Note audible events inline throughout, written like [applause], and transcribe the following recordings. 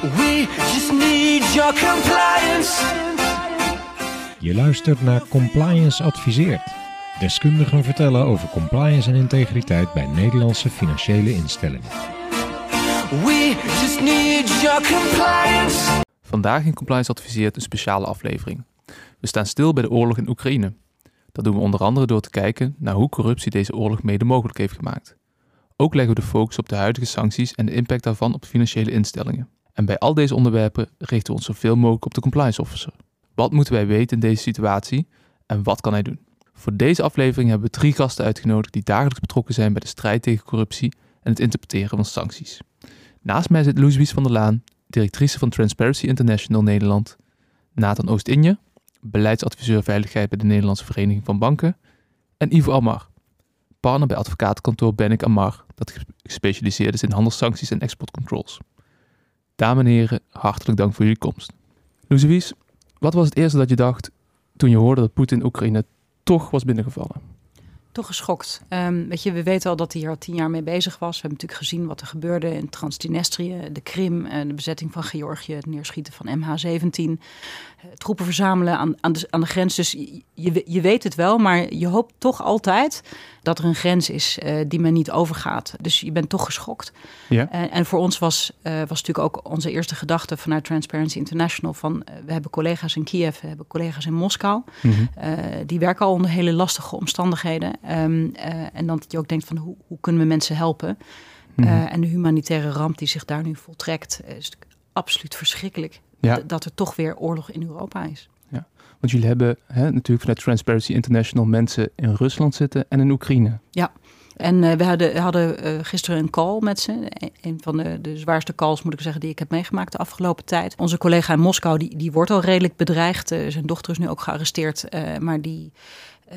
We just need your compliance. Je luistert naar Compliance Adviseert. Deskundigen vertellen over compliance en integriteit bij Nederlandse financiële instellingen. We just need your compliance. Vandaag in Compliance Adviseert een speciale aflevering. We staan stil bij de oorlog in Oekraïne. Dat doen we onder andere door te kijken naar hoe corruptie deze oorlog mede mogelijk heeft gemaakt. Ook leggen we de focus op de huidige sancties en de impact daarvan op financiële instellingen. En bij al deze onderwerpen richten we ons zoveel mogelijk op de compliance officer. Wat moeten wij weten in deze situatie en wat kan hij doen? Voor deze aflevering hebben we drie gasten uitgenodigd die dagelijks betrokken zijn bij de strijd tegen corruptie en het interpreteren van sancties. Naast mij zit Louise van der Laan, directrice van Transparency International Nederland, Nathan Oost-Inje, beleidsadviseur veiligheid bij de Nederlandse Vereniging van Banken, en Ivo Amar, partner bij advocatenkantoor Bennik Amar, dat gespecialiseerd is in handelssancties en exportcontrols. Dames en heren, hartelijk dank voor jullie komst. Louise, wat was het eerste dat je dacht toen je hoorde dat Poetin Oekraïne toch was binnengevallen? toch geschokt. Um, weet je, we weten al dat hij hier al tien jaar mee bezig was. We hebben natuurlijk gezien wat er gebeurde in Transnistrië, de Krim, en de bezetting van Georgië, het neerschieten van MH17, uh, troepen verzamelen aan, aan, de, aan de grens. Dus je, je weet het wel, maar je hoopt toch altijd dat er een grens is uh, die men niet overgaat. Dus je bent toch geschokt. Ja. Uh, en voor ons was, was natuurlijk ook onze eerste gedachte vanuit Transparency International van we hebben collega's in Kiev, we hebben collega's in Moskou. Mm -hmm. die werken al onder hele lastige omstandigheden. Um, en dan dat je ook denkt van hoe, hoe kunnen we mensen helpen? Mm -hmm. en de humanitaire ramp die zich daar nu voltrekt is absoluut verschrikkelijk. Ja. Dat er toch weer oorlog in Europa is. Want jullie hebben hè, natuurlijk vanuit Transparency International mensen in Rusland zitten en in Oekraïne. Ja, en uh, we hadden, hadden uh, gisteren een call met ze. Een van de, de zwaarste calls, moet ik zeggen, die ik heb meegemaakt de afgelopen tijd. Onze collega in Moskou, die, die wordt al redelijk bedreigd. Uh, zijn dochter is nu ook gearresteerd. maar die,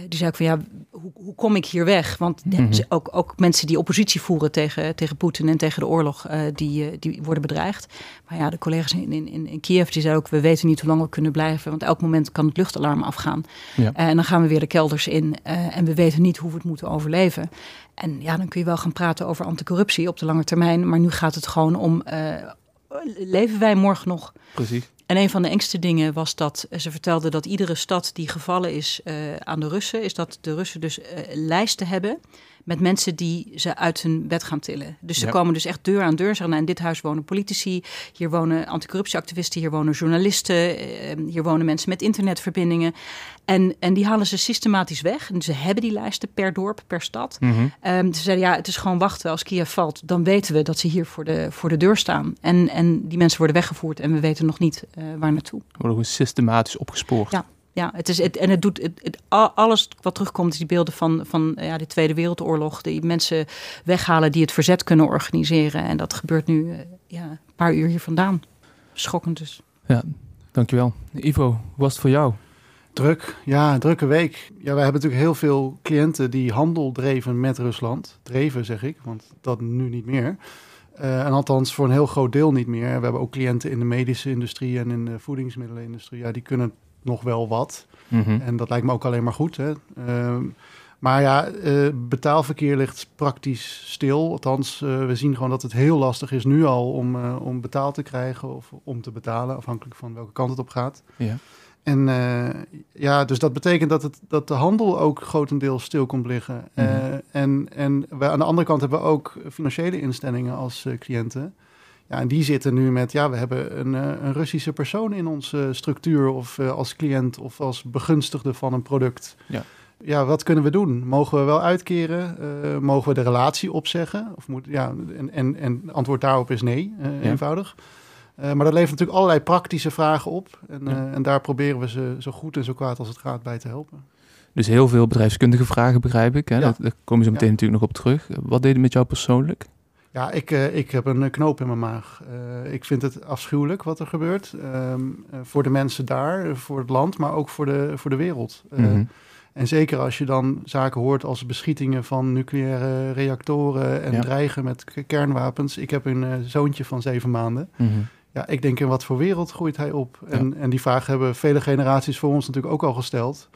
die zei ook van ja, hoe, hoe kom ik hier weg? Want mm -hmm. ook, ook mensen die oppositie voeren tegen, tegen Poetin en tegen de oorlog, uh, die, die worden bedreigd. Maar ja, de collega's in, in, in Kiev die zeiden ook, we weten niet hoe lang we kunnen blijven. Want elk moment kan het luchtalarm afgaan. Ja. Uh, en dan gaan we weer de kelders in uh, en we weten niet hoe we het moeten overleven. En ja, dan kun je wel gaan praten over anticorruptie op de lange termijn. Maar nu gaat het gewoon om, leven wij morgen nog? Precies. En een van de engste dingen was dat ze vertelde dat iedere stad die gevallen is uh, aan de Russen, is dat de Russen dus uh, lijsten hebben met mensen die ze uit hun bed gaan tillen. Dus ze ja. komen dus echt deur aan deur. Zeggen, nou, in dit huis wonen politici, hier wonen anticorruptieactivisten, hier wonen journalisten, uh, hier wonen mensen met internetverbindingen. En, en die halen ze systematisch weg. En ze hebben die lijsten per dorp, per stad. Mm -hmm. um, ze zeiden, ja, het is gewoon wachten. Als Kiev valt, dan weten we dat ze hier voor de, voor de deur staan. En, en die mensen worden weggevoerd en we weten nog niet uh, waar naartoe. Worden gewoon systematisch opgespoord. Ja. Ja, het is, het, en het doet het, het, alles wat terugkomt, is die beelden van, van ja, de Tweede Wereldoorlog. Die mensen weghalen die het verzet kunnen organiseren. En dat gebeurt nu uh, ja, een paar uur hier vandaan. Schokkend dus. Ja, dankjewel. Ivo, hoe was het voor jou? Druk, ja, drukke week. Ja, wij hebben natuurlijk heel veel cliënten die handel dreven met Rusland. Dreven, zeg ik, want dat nu niet meer. Uh, en althans voor een heel groot deel niet meer. We hebben ook cliënten in de medische industrie en in de voedingsmiddelenindustrie. Ja, die kunnen nog wel wat. Mm -hmm. En dat lijkt me ook alleen maar goed. Hè? Uh, maar ja, uh, betaalverkeer ligt praktisch stil. Althans, uh, we zien gewoon dat het heel lastig is nu al om, uh, om betaald te krijgen of om te betalen, afhankelijk van welke kant het op gaat. Ja. En ja, dus dat betekent dat, het, dat de handel ook grotendeels stil komt liggen. Mm -hmm. en en we, aan de andere kant hebben we ook financiële instellingen als cliënten. Ja, en die zitten nu met, ja, we hebben een, een Russische persoon in onze structuur of uh, als cliënt of als begunstigde van een product. Ja. Ja, wat kunnen we doen? Mogen we wel uitkeren? Uh, mogen we de relatie opzeggen? Of moet, ja, en, en, en antwoord daarop is nee, uh, ja. eenvoudig. maar dat levert natuurlijk allerlei praktische vragen op. En, ja. en daar proberen we ze zo goed en zo kwaad als het gaat bij te helpen. Dus heel veel bedrijfskundige vragen begrijp ik. Hè? Ja. Daar komen ze meteen natuurlijk nog op terug. Wat deed het met jou persoonlijk? Ja, ik, uh, ik heb een knoop in mijn maag. Uh, ik vind het afschuwelijk wat er gebeurt. Um, uh, voor de mensen daar, voor het land, maar ook voor de, voor de wereld. Mm -hmm. En zeker als je dan zaken hoort als beschietingen van nucleaire reactoren en ja. dreigen met kernwapens. Ik heb een zoontje van zeven maanden. Mm -hmm. Ja, ik denk in wat voor wereld groeit hij op? Ja. En, en die vraag hebben vele generaties voor ons natuurlijk ook al gesteld.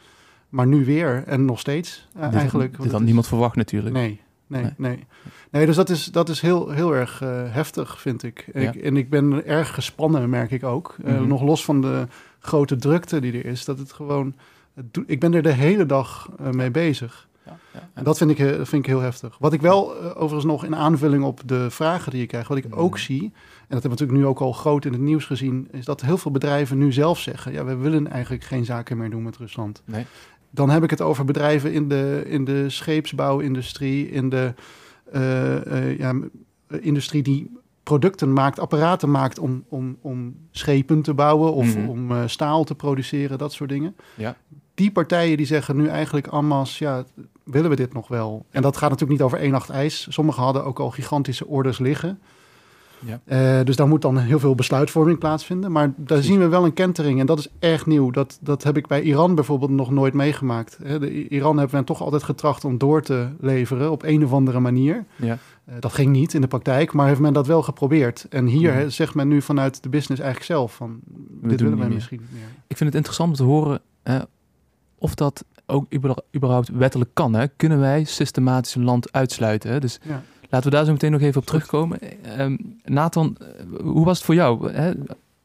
Maar nu weer en nog steeds dit eigenlijk. Had, dit had niemand verwacht natuurlijk. Nee. Nee, Nee. nee. Nee, dus dat is, dat is heel, heel erg eh, heftig, vind ik. Ja. ik. En ik ben erg gespannen, merk ik ook. Eh, Mhm. Nog los van de grote drukte die er is. Dat het gewoon... het ik ben er de hele dag eh, mee bezig. Ja, ja, En dat vind ik, vind ik heel heftig. Wat ik wel overigens nog in aanvulling op de vragen die je krijgt, wat ik ook Mhm. zie, en dat hebben we natuurlijk nu ook al groot in het nieuws gezien, is dat heel veel bedrijven nu zelf zeggen, ja, we willen eigenlijk geen zaken meer doen met Rusland. Nee. Dan heb ik het over bedrijven in de, in de scheepsbouwindustrie, in de eh, eh, ja, eh, industrie die producten maakt, apparaten maakt om, om, om schepen te bouwen of Mhm. om staal te produceren, dat soort dingen. Ja. Die partijen die zeggen nu eigenlijk en masse, ja, willen we dit nog wel? En dat gaat natuurlijk niet over één nacht ijs. Sommigen hadden ook al gigantische orders liggen. Ja. Eh, dus daar moet dan heel veel besluitvorming plaatsvinden. Maar daar Precies. zien we wel een kentering en dat is erg nieuw. Dat, dat heb ik bij Iran bijvoorbeeld nog nooit meegemaakt. Hè, de, Iran hebben we toch altijd getracht om door te leveren op een of andere manier. Ja. Eh, dat ging niet in de praktijk, maar heeft men dat wel geprobeerd. En hier Mhm. zegt men nu vanuit de business eigenlijk zelf van... dit willen wij misschien niet meer. Ik vind het interessant om te horen of dat ook überhaupt wettelijk kan. Hè? Kunnen wij systematisch een land uitsluiten? Hè? Dus Ja. Laten we daar zo meteen nog even op terugkomen. Ehm, Nathan, eh, hoe was het voor jou? Hè?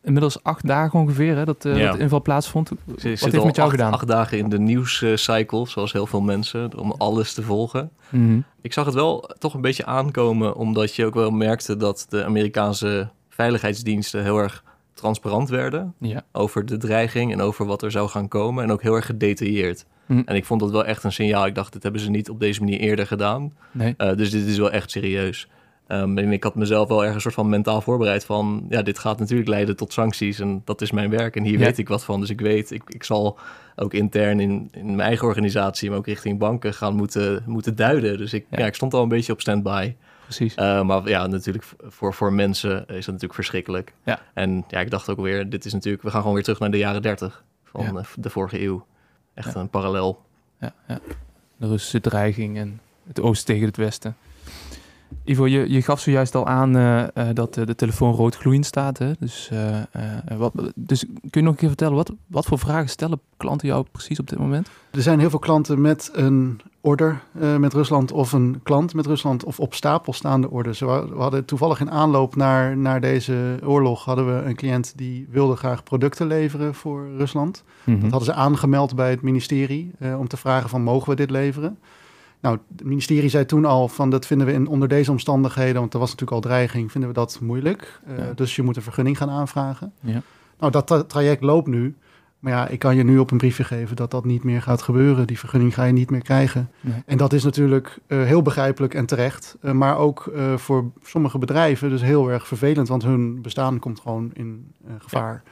Inmiddels acht dagen ongeveer hè, dat, eh, Ja. dat de inval plaatsvond. Ik Wat zit heeft met jou acht, gedaan? acht dagen in de nieuwscycle, zoals heel veel mensen, om alles te volgen. Mhm. Ik zag het wel toch een beetje aankomen, omdat je ook wel merkte dat de Amerikaanse veiligheidsdiensten heel erg transparant werden Ja. over de dreiging en over wat er zou gaan komen. En ook heel erg gedetailleerd. Hm. En ik vond dat wel echt een signaal. Ik dacht, dit hebben ze niet op deze manier eerder gedaan. Nee. Eh, dus dit is wel echt serieus. Ehm, en ik had mezelf wel erg een soort van mentaal voorbereid van... ja, dit gaat natuurlijk leiden tot sancties en dat is mijn werk. En hier Ja. weet ik wat van. Dus ik weet, ik, ik zal ook intern in, in mijn eigen organisatie... maar ook richting banken gaan moeten, moeten duiden. Dus ik, Ja. ja. ik stond al een beetje op standby. Precies. Eh, maar ja, natuurlijk voor, voor mensen is dat natuurlijk verschrikkelijk. Ja. En ja, ik dacht ook weer, dit is natuurlijk... we gaan gewoon weer terug naar de jaren 30 van Ja. eh, de vorige eeuw. Echt Ja. een parallel. Ja, ja. De Russische dreiging en het oosten tegen het westen. Ivo, je, je gaf zojuist al aan eh, eh, dat eh, de telefoon rood gloeiend staat. Hè? Dus, wat, dus kun je nog een keer vertellen, wat, wat voor vragen stellen klanten jou precies op dit moment? Er zijn heel veel klanten met een order met Rusland of een klant met Rusland of op stapel staande orders. We hadden toevallig in aanloop naar, naar deze oorlog hadden we een cliënt die wilde graag producten leveren voor Rusland. Mhm. Dat hadden ze aangemeld bij het ministerie eh, om te vragen van mogen we dit leveren? Nou, het ministerie zei toen al van dat vinden we in, onder deze omstandigheden, want er was natuurlijk al dreiging, vinden we dat moeilijk. Eh, Ja. Dus je moet een vergunning gaan aanvragen. Ja. Nou, dat tra- traject loopt nu. Maar ja, ik kan je nu op een briefje geven dat dat niet meer gaat gebeuren. Die vergunning ga je niet meer krijgen. Nee. En dat is natuurlijk eh, heel begrijpelijk en terecht. Eh, maar ook voor sommige bedrijven dus heel erg vervelend, want hun bestaan komt gewoon in gevaar.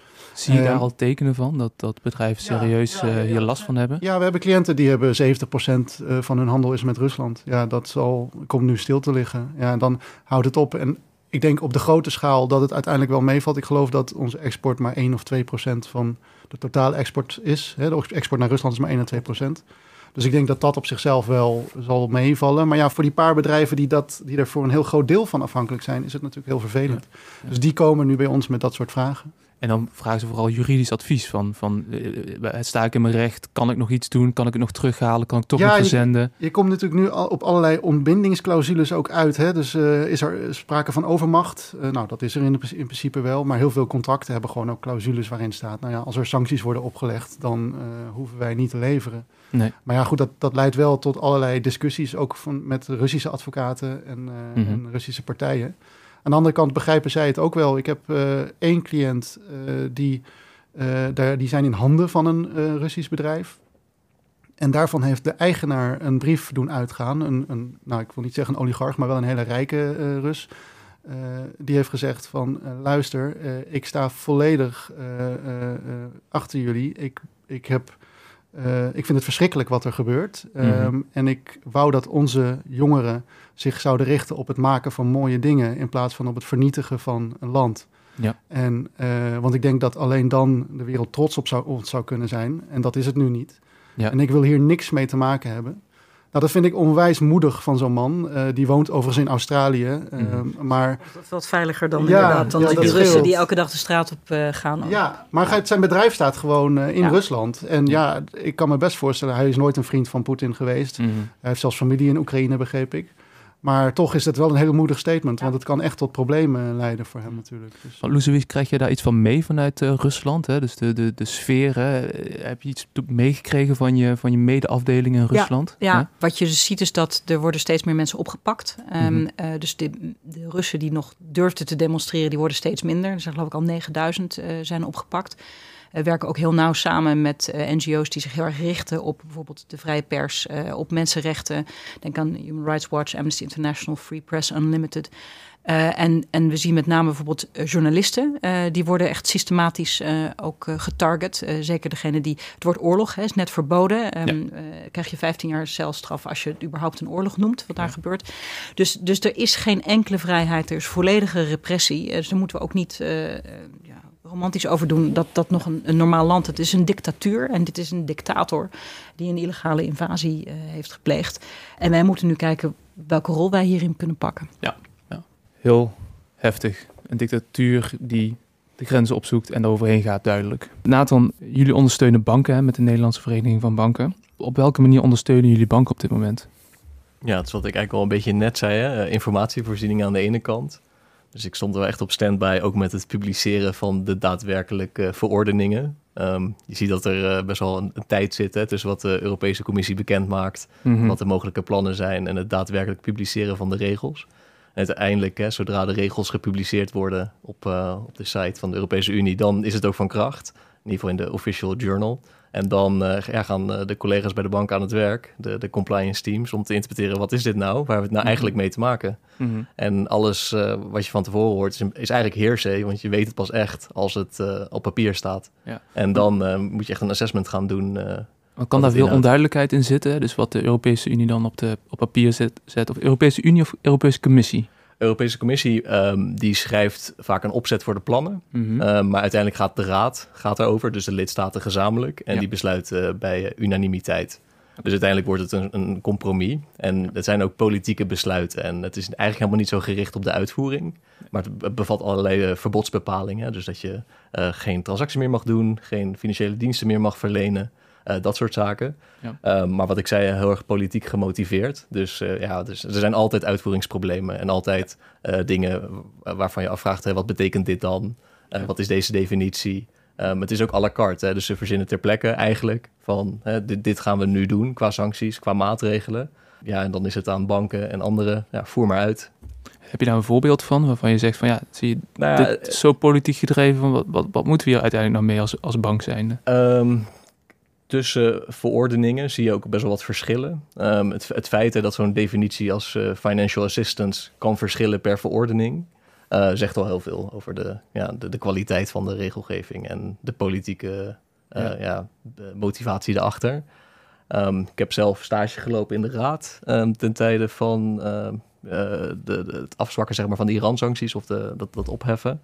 Zie je Eh, daar al tekenen van dat, dat bedrijven serieus ja, ja, eh, hier last van hebben? Ja, we hebben cliënten die hebben 70% eh, van hun handel is met Rusland. Ja, dat zal, komt nu stil te liggen. Ja, en dan houdt het op. En ik denk op de grote schaal dat het uiteindelijk wel meevalt. Ik geloof dat onze export maar 1 of 2% van de totale export is. Hè, de export naar Rusland is maar 1 en 2%. Dus ik denk dat dat op zichzelf wel zal meevallen. Maar ja, voor die paar bedrijven die, dat, die er voor een heel groot deel van afhankelijk zijn, is het natuurlijk heel vervelend. Ja. Dus die komen nu bij ons met dat soort vragen. En dan vragen ze vooral juridisch advies van, van eh, eh, sta ik in mijn recht? Kan ik nog iets doen? Kan ik het nog terughalen? Kan ik toch Ja, nog je- verzenden? Je komt natuurlijk nu al op allerlei ontbindingsclausules ook uit. Hè? Dus eh, is er sprake van overmacht? Eh, nou, dat is er in, principe wel. Maar heel veel contracten hebben gewoon ook clausules waarin staat... nou ja, als er sancties worden opgelegd, dan eh, hoeven wij niet te leveren. Nee. Maar ja, goed, dat, dat leidt wel tot allerlei discussies... ook van, met Russische advocaten en, eh, Mhm. en Russische partijen. Aan de andere kant begrijpen zij het ook wel. Ik heb eh, één cliënt eh, die, eh, daar, die zijn in handen van een Russisch bedrijf. En daarvan heeft de eigenaar een brief doen uitgaan. Een, een, nou, ik wil niet zeggen een oligarch, maar wel een hele rijke Rus. Die heeft gezegd van, luister, ik sta volledig achter jullie. Ik, ik, heb, eh, ik vind het verschrikkelijk wat er gebeurt. Ehm, Mhm. En ik wou dat onze jongeren zich zouden richten op het maken van mooie dingen... in plaats van op het vernietigen van een land. Ja. En, eh, want ik denk dat alleen dan de wereld trots op zou, ons zou kunnen zijn. En dat is het nu niet. Ja. En ik wil hier niks mee te maken hebben. Nou, dat vind ik onwijs moedig van zo'n man. Eh, die woont overigens in Australië. eh, Mhm. Maar, Dat is wat veiliger dan Ja, inderdaad. Dan ja, die dat Russen scheelt. die elke dag de straat op eh, gaan. ja, maar hij- zijn bedrijf staat gewoon eh, in Ja. Rusland. En ja, ik kan me best voorstellen, hij is nooit een vriend van Poetin geweest. Mhm. Hij heeft zelfs familie in Oekraïne, begreep ik. Maar toch is het wel een heel moedig statement, want het kan echt tot problemen leiden voor hem natuurlijk. Dus, Loesovic, krijg je daar iets van mee vanuit eh, Rusland? Hè? Dus de, de, de sfeer, hè? Heb je iets meegekregen van je, van je mede-afdeling in Rusland? Ja, wat je dus ziet is dat er worden steeds meer mensen opgepakt. Ehm, Mhm. eh, dus de, de Russen die nog durfden te demonstreren, die worden steeds minder. Er zijn geloof ik al 9000 eh, zijn opgepakt. We werken ook heel nauw samen met eh, NGO's die zich heel erg richten op bijvoorbeeld de vrije pers, eh, op mensenrechten. Denk aan Human Rights Watch, Amnesty International, Free Press Unlimited. Eh, en, en we zien met name bijvoorbeeld eh, journalisten, eh, die worden echt systematisch eh, ook eh, getarget. Eh, zeker degene die, het woord oorlog hè, is net verboden. Eh, krijg je 15 jaar celstraf als je het überhaupt een oorlog noemt, wat daar gebeurt. Dus, dus er is geen enkele vrijheid, er is volledige repressie. Eh, dus daar moeten we ook niet eh, eh, romantisch over doen dat dat nog een, een normaal land. Het is een dictatuur en dit is een dictator die een illegale invasie eh, heeft gepleegd. En wij moeten nu kijken welke rol wij hierin kunnen pakken. Heel heftig. Een dictatuur die de grenzen opzoekt en er overheen gaat, duidelijk. Nathan, jullie ondersteunen banken hè, met de Nederlandse Vereniging van Banken. Op welke manier ondersteunen jullie banken op dit moment? Ja, dat is wat ik eigenlijk al een beetje net zei. Hè? Eh, informatievoorziening aan de ene kant. Dus ik stond er wel echt op standby, ook met het publiceren van de daadwerkelijke verordeningen. Ehm, je ziet dat er eh, best wel een, een tijd zit hè, tussen wat de Europese Commissie bekend maakt, Mhm. wat de mogelijke plannen zijn en het daadwerkelijk publiceren van de regels. En uiteindelijk, hè, zodra de regels gepubliceerd worden op, eh, op de site van de Europese Unie, dan is het ook van kracht. In ieder geval in de official journal. En dan eh, ja, gaan eh, de collega's bij de bank aan het werk, de, de compliance teams, om te interpreteren wat is dit nou, waar we het nou eigenlijk mee te maken. Mhm. En alles eh, wat je van tevoren hoort is, is eigenlijk hearsay, want je weet het pas echt als het op papier staat. Ja. En dan moet je echt een assessment gaan doen. Maar kan daar veel onduidelijkheid in zitten? Dus wat de Europese Unie dan op, de, op papier zet, zet, of Europese Unie of Europese Commissie? Europese Commissie ehm, die schrijft vaak een opzet voor de plannen. Mhm. Eh, maar uiteindelijk gaat de Raad gaat daarover, dus de lidstaten gezamenlijk. En Ja. die besluiten eh, bij eh, unanimiteit. Dus uiteindelijk wordt het een, een compromis. En het zijn ook politieke besluiten. En het is eigenlijk helemaal niet zo gericht op de uitvoering. Maar het be- bevat allerlei eh, verbodsbepalingen. Dus dat je geen transactie meer mag doen, geen financiële diensten meer mag verlenen. Eh, dat soort zaken. Ja. Eh, maar wat ik zei, heel erg politiek gemotiveerd. Dus eh, ja, dus, er zijn altijd uitvoeringsproblemen. En altijd dingen wa- waarvan je afvraagt, hè, wat betekent dit dan? Ja. Wat is deze definitie? Ehm, het is ook à la carte, hè? dus ze verzinnen ter plekke eigenlijk van hè, dit, dit gaan we nu doen qua sancties, qua maatregelen. Ja, en dan is het aan banken en anderen, ja, voer maar uit. Heb je daar een voorbeeld van waarvan je zegt van ja, zie je, Nou ja, dit is zo politiek gedreven, van wat, wat, wat moeten we hier uiteindelijk nou mee als, als bank zijnde? Ehm, tussen verordeningen zie je ook best wel wat verschillen. Ehm, het, het feit hè, dat zo'n definitie als eh, financial assistance kan verschillen per verordening, eh, zegt al heel veel over de, ja, de, de kwaliteit van de regelgeving en de politieke eh, Ja. ja. de motivatie erachter. Ehm, ik heb zelf stage gelopen in de raad ehm, ten tijde van de, het afzwakken zeg maar, van de Iran-sancties of de, dat, dat opheffen.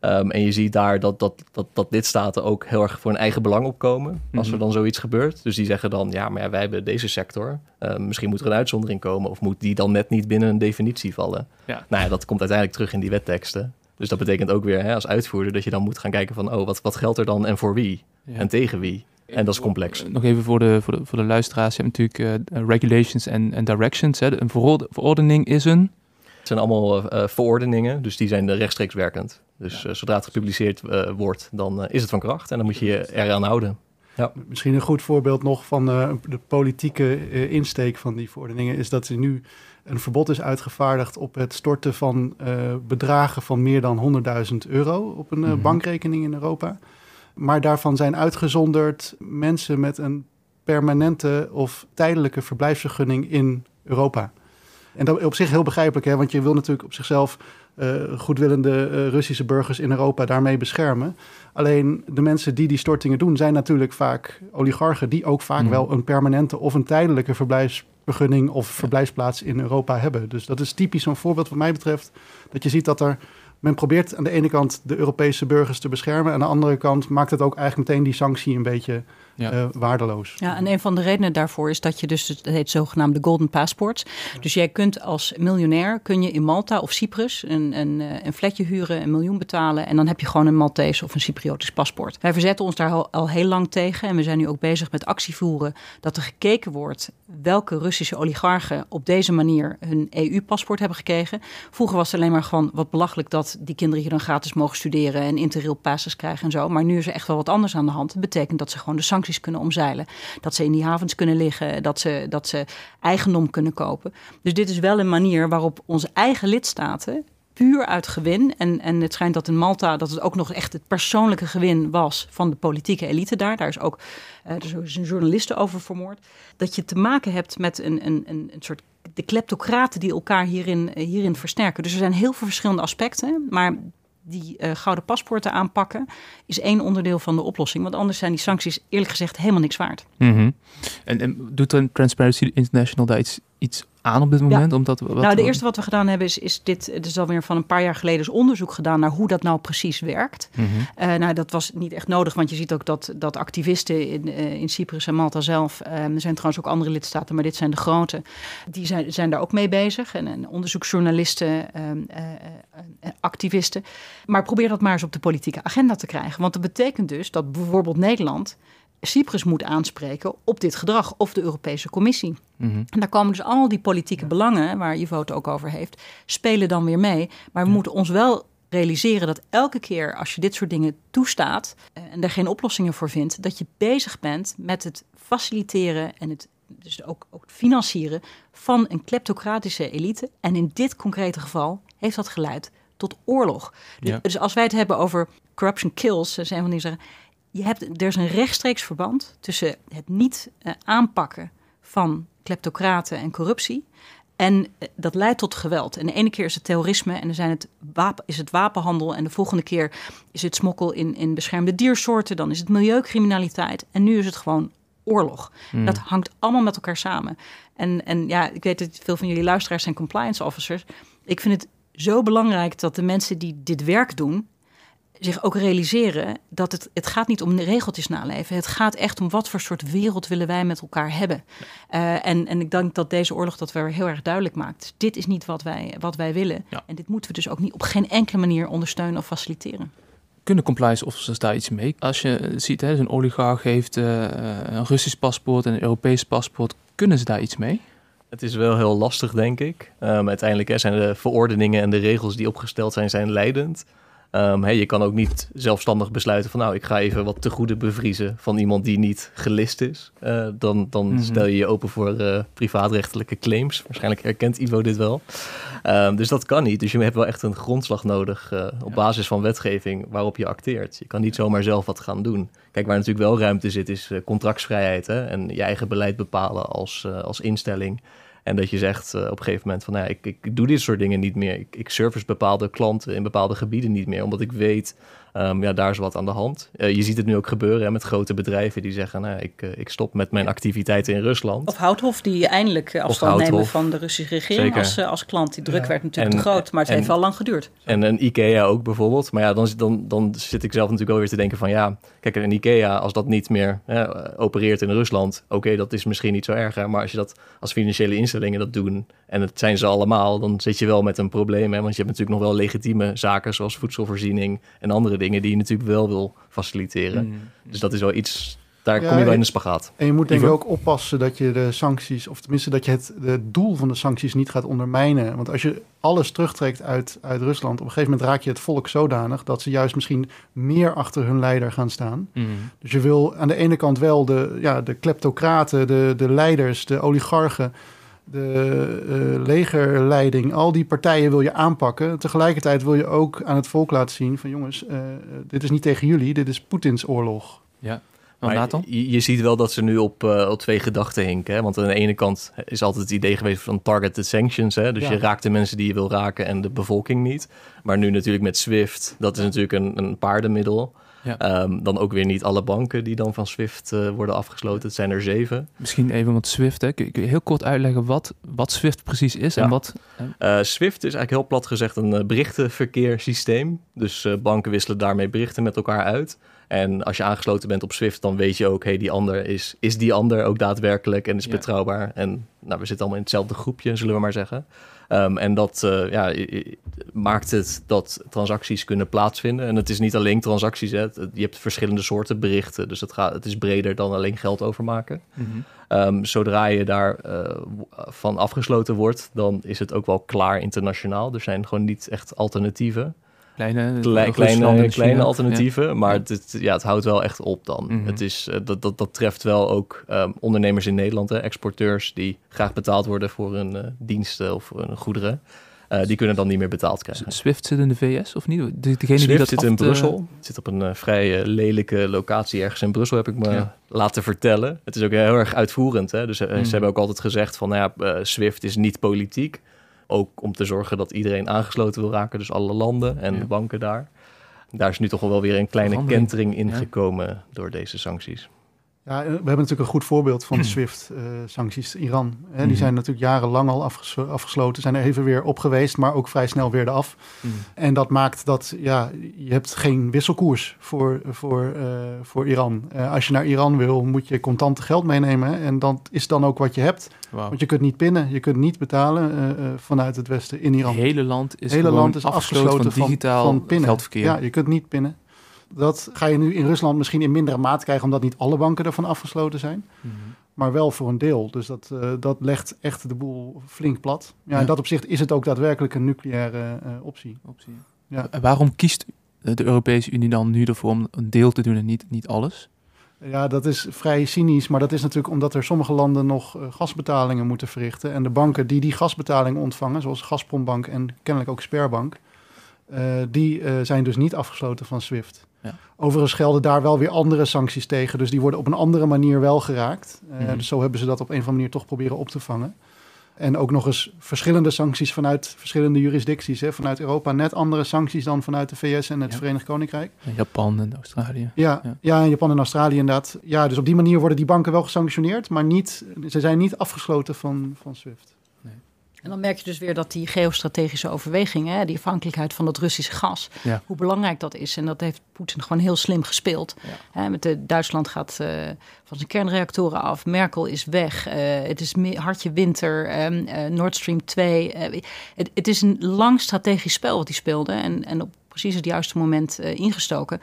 Ehm, en je ziet daar dat, dat, dat, dat lidstaten ook heel erg voor hun eigen belang opkomen als er Mhm. dan zoiets gebeurt. Dus die zeggen dan, ja, maar ja, wij hebben deze sector. Ehm, misschien moet er een uitzondering komen of moet die dan net niet binnen een definitie vallen. Ja. Nou ja, dat komt uiteindelijk terug in die wetteksten. Dus dat betekent ook weer hè, als uitvoerder dat je dan moet gaan kijken van, oh, wat, wat geldt er dan en voor wie Ja. en tegen wie? En dat is complex. Nog even voor de, voor de, voor de luisteraars. Je hebt natuurlijk eh, regulations en, en directions. Hè. Een verorde- verordening is een... Het zijn allemaal eh, verordeningen, dus die zijn eh, rechtstreeks werkend. Dus eh, zodra het gepubliceerd eh, wordt, dan eh, is het van kracht en dan moet je je eraan houden. Misschien een goed voorbeeld nog van eh, de politieke eh, insteek van die verordeningen is dat er nu een verbod is uitgevaardigd op het storten van eh, bedragen van meer dan 100.000 euro op een eh, Mhm. bankrekening in Europa. Maar daarvan zijn uitgezonderd mensen met een permanente of tijdelijke verblijfsvergunning in Europa. En dat op zich heel begrijpelijk, hè? want je wil natuurlijk op zichzelf eh, goedwillende eh, Russische burgers in Europa daarmee beschermen. Alleen de mensen die die stortingen doen, zijn natuurlijk vaak oligarchen die ook vaak Mhm. wel een permanente of een tijdelijke verblijfsvergunning of verblijfsplaats in Europa hebben. Dus dat is typisch zo'n voorbeeld wat mij betreft. Dat je ziet dat er men probeert aan de ene kant de Europese burgers te beschermen. En aan de andere kant maakt het ook eigenlijk meteen die sanctie een beetje Ja. eh, waardeloos. Ja, en een van de redenen daarvoor is dat je dus, het heet zogenaamde golden passports. Dus jij kunt als miljonair, kun je in Malta of Cyprus een, een, eh, een flatje huren, een miljoen betalen. En dan heb je gewoon een Maltese of een Cypriotisch paspoort. Wij verzetten ons daar al, al heel lang tegen. En we zijn nu ook bezig met actie voeren dat er gekeken wordt welke Russische oligarchen op deze manier hun EU-paspoort hebben gekregen. Vroeger was het alleen maar gewoon wat belachelijk dat die kinderen hier dan gratis mogen studeren en interrail passes krijgen en zo. Maar nu is er echt wel wat anders aan de hand. Het betekent dat ze gewoon de sancties kunnen omzeilen. Dat ze in die havens kunnen liggen, dat ze, dat ze eigendom kunnen kopen. Dus dit is wel een manier waarop onze eigen lidstaten puur uit gewin. En, en het schijnt dat in Malta dat het ook nog echt het persoonlijke gewin was van de politieke elite daar. Daar is ook eh, er is een over vermoord. Dat je te maken hebt met een, een, een, een soort de kleptocraten die elkaar hierin, eh, hierin versterken. Dus er zijn heel veel verschillende aspecten. Maar die eh, gouden paspoorten aanpakken is één onderdeel van de oplossing. Want anders zijn die sancties eerlijk gezegd helemaal niks waard. Mhm. en, en doet Transparency International daar iets, iets aan op dit moment? Omdat, wat, nou, de eerste wat we gedaan hebben is, is dit. Het is alweer van een paar jaar geleden is onderzoek gedaan naar hoe dat nou precies werkt. Eh, nou, dat was niet echt nodig, want je ziet ook dat, dat activisten in, eh, in Cyprus en Malta zelf, eh, er zijn trouwens ook andere lidstaten, maar dit zijn de grote, die zijn, zijn daar ook mee bezig. En, en onderzoeksjournalisten, ehm, eh, eh, activisten. Maar probeer dat maar eens op de politieke agenda te krijgen. Want dat betekent dus dat bijvoorbeeld Nederland Cyprus moet aanspreken op dit gedrag of de Europese Commissie. Mhm. En daar komen dus al die politieke belangen, waar Ivo het ook over heeft, spelen dan weer mee. Maar we moeten ons wel realiseren dat elke keer als je dit soort dingen toestaat eh, en er geen oplossingen voor vindt, dat je bezig bent met het faciliteren en het dus ook, ook financieren van een kleptocratische elite. En in dit concrete geval heeft dat geleid tot oorlog. Dus, Ja. dus als wij het hebben over corruption kills, zijn van die zeggen, je hebt, er is een rechtstreeks verband tussen het niet eh, aanpakken van kleptocraten en corruptie. En eh, dat leidt tot geweld. En de ene keer is het terrorisme en dan zijn het wapen, is het wapenhandel. En de volgende keer is het smokkel in, in beschermde diersoorten. Dan is het milieucriminaliteit. En nu is het gewoon oorlog. Mhm. Dat hangt allemaal met elkaar samen. En, en ja, ik weet dat veel van jullie luisteraars zijn compliance officers. Ik vind het zo belangrijk dat de mensen die dit werk doen zich ook realiseren dat het, het gaat niet om de regeltjes naleven. Het gaat echt om wat voor soort wereld willen wij met elkaar hebben. Eh, en, en ik denk dat deze oorlog dat weer heel erg duidelijk maakt. Dit is niet wat wij, wat wij willen. Ja. En dit moeten we dus ook niet op geen enkele manier ondersteunen of faciliteren. Kunnen compliance officers daar iets mee? Als je ziet, hè, zo'n oligarch heeft eh, een Russisch paspoort en een Europees paspoort. Kunnen ze daar iets mee? Het is wel heel lastig, denk ik. Um, uiteindelijk hè, zijn de verordeningen en de regels die opgesteld zijn, zijn leidend. Um, hey, je kan ook niet zelfstandig besluiten van nou, ik ga even wat te goede bevriezen van iemand die niet gelist is. Uh, dan dan Mhm. stel je je open voor uh, privaatrechtelijke claims. Waarschijnlijk herkent Ivo dit wel. Um, dus dat kan niet. Dus je hebt wel echt een grondslag nodig uh, op Ja. basis van wetgeving waarop je acteert. Je kan niet zomaar zelf wat gaan doen. Kijk, waar natuurlijk wel ruimte zit, is contractsvrijheid hè? en je eigen beleid bepalen als, als instelling. En dat je zegt uh, op een gegeven moment van nou ik, ik doe dit soort dingen niet meer. Ik service bepaalde klanten in bepaalde gebieden niet meer, omdat ik weet, um, ja, daar is wat aan de hand. Uh, je ziet het nu ook gebeuren hè, met grote bedrijven die zeggen, nou, ik, uh, ik stop met mijn activiteiten in Rusland. Of Houthof, die eindelijk afstand nemen van de Russische regering als, uh, als klant. Die druk ja. werd natuurlijk en, te groot, maar het en, heeft wel lang geduurd. En een IKEA ook bijvoorbeeld. Maar ja, dan, dan, dan zit ik zelf natuurlijk wel weer te denken van ja, kijk, een IKEA, als dat niet meer hè, opereert in Rusland, oké, okay, dat is misschien niet zo erg. Hè, maar als je dat als financiële instellingen dat doen, en het zijn ze allemaal, dan zit je wel met een probleem. Hè, want je hebt natuurlijk nog wel legitieme zaken zoals voedselvoorziening en andere dingen die je natuurlijk wel wil faciliteren. Mm. Dus dat is wel iets, daar ja, kom je wel in de spagaat. En je moet denk ik ook oppassen dat je de sancties, of tenminste dat je het, het doel van de sancties niet gaat ondermijnen. Want als je alles terugtrekt uit, uit Rusland, op een gegeven moment raak je het volk zodanig dat ze juist misschien meer achter hun leider gaan staan. Mm. Dus je wil aan de ene kant wel de, ja, de kleptocraten, de, de leiders, de oligarchen de uh, legerleiding, al die partijen wil je aanpakken. Tegelijkertijd wil je ook aan het volk laten zien van jongens, uh, dit is niet tegen jullie, dit is Poetins oorlog. Ja. Maar je, je, ziet wel dat ze nu op, uh, op twee gedachten hinken. Hè? Want aan de ene kant is altijd het idee geweest van targeted sanctions. Hè? Dus ja. je raakt de mensen die je wil raken en de bevolking niet. Maar nu natuurlijk met SWIFT, dat is natuurlijk een, een paardenmiddel. Ja. Ehm, dan ook weer niet alle banken die dan van SWIFT eh, worden afgesloten. Het zijn er zeven. Misschien even wat Swift, hè. Kun je heel kort uitleggen wat, wat Swift precies is en wat... Eh, SWIFT is eigenlijk heel plat gezegd een eh, berichtenverkeerssysteem. Dus banken wisselen daarmee berichten met elkaar uit. En als je aangesloten bent op SWIFT, dan weet je ook, hey, die ander is, is die ander ook daadwerkelijk en is Ja. betrouwbaar. En nou, we zitten allemaal in hetzelfde groepje, zullen we maar zeggen. Ehm, en dat eh, ja, maakt het dat transacties kunnen plaatsvinden. En het is niet alleen transacties, hè. Je hebt verschillende soorten berichten. Dus het, gaat, het is breder dan alleen geld overmaken. Ehm, zodra je daar eh, van afgesloten wordt, dan is het ook wel klaar internationaal. Er zijn gewoon niet echt alternatieven. Kleine, Klei- Rusland kleine, kleine alternatieven, maar Ja. Het, ja, het houdt wel echt op dan. Mhm. het is, eh, dat, dat, dat treft wel ook ehm, ondernemers in Nederland, hè, exporteurs die graag betaald worden voor hun eh, diensten of hun goederen. Eh, die kunnen dan niet meer betaald krijgen. Swift zit in de VS of niet? De, degene die Swift dat zit in te- Brussel. Het zit op een eh, vrij eh, lelijke locatie ergens in Brussel, heb ik me Ja. laten vertellen. Het is ook heel erg uitvoerend. Hè? Dus eh, Mhm. ze hebben ook altijd gezegd van, nou ja, eh, Swift is niet politiek. Ook om te zorgen dat iedereen aangesloten wil raken, dus alle landen en Ja. de banken daar. Daar is nu toch wel weer een kleine kentering in gekomen door deze sancties. Ja, eh, we hebben natuurlijk een goed voorbeeld van [clears throat] de SWIFT-sancties. Iran, hè, die Mhm. zijn natuurlijk jarenlang al afges- afgesloten, zijn er even weer op geweest, maar ook vrij snel weer eraf. Mhm. En dat maakt dat ja, je hebt geen wisselkoers voor, voor, eh, voor Iran. Eh, als je naar Iran wil, moet je contante geld meenemen. hè, En dat is dan ook wat je hebt. Want je kunt niet pinnen, je kunt niet betalen eh, eh, vanuit het westen in Iran. Het hele land is Het hele gewoon land is afgesloten van, digitaal van pinnen. geldverkeer. Ja, je kunt niet pinnen. Dat ga je nu in Rusland misschien in mindere mate krijgen, omdat niet alle banken ervan afgesloten zijn. Mhm. Maar wel voor een deel. Dus dat, eh, dat legt echt de boel flink plat. Ja, Ja. In dat opzicht is het ook daadwerkelijk een nucleaire eh, optie. Optie. Ja. En waarom kiest de Europese Unie dan nu ervoor om een deel te doen en niet, niet alles? Ja, dat is vrij cynisch, maar dat is natuurlijk omdat er sommige landen nog eh, gasbetalingen moeten verrichten. En de banken die die gasbetalingen ontvangen, zoals Gazprombank en kennelijk ook Sperbank, eh, die eh, zijn dus niet afgesloten van SWIFT. Ja. Overigens gelden daar wel weer andere sancties tegen, dus die worden op een andere manier wel geraakt. Eh, Mhm. Dus zo hebben ze dat op een of andere manier toch proberen op te vangen. En ook nog eens verschillende sancties vanuit verschillende jurisdicties. Hè. Vanuit Europa net andere sancties dan vanuit de VS en het Ja. Verenigd Koninkrijk. En Japan en Australië. Ja, Ja. Japan en Australië inderdaad. Ja, dus op die manier worden die banken wel gesanctioneerd, maar niet, ze zijn niet afgesloten van, van SWIFT. En dan merk je dus weer dat die geostrategische overwegingen, die afhankelijkheid van dat Russische gas, Ja. hoe belangrijk dat is. En dat heeft Poetin gewoon heel slim gespeeld. Hè, met de, Duitsland gaat eh, van zijn kernreactoren af, Merkel is weg, eh, het is hartje winter, ehm, eh, Nord Stream 2. eh, het, het is een lang strategisch spel wat hij speelde en, en op precies het juiste moment ingestoken.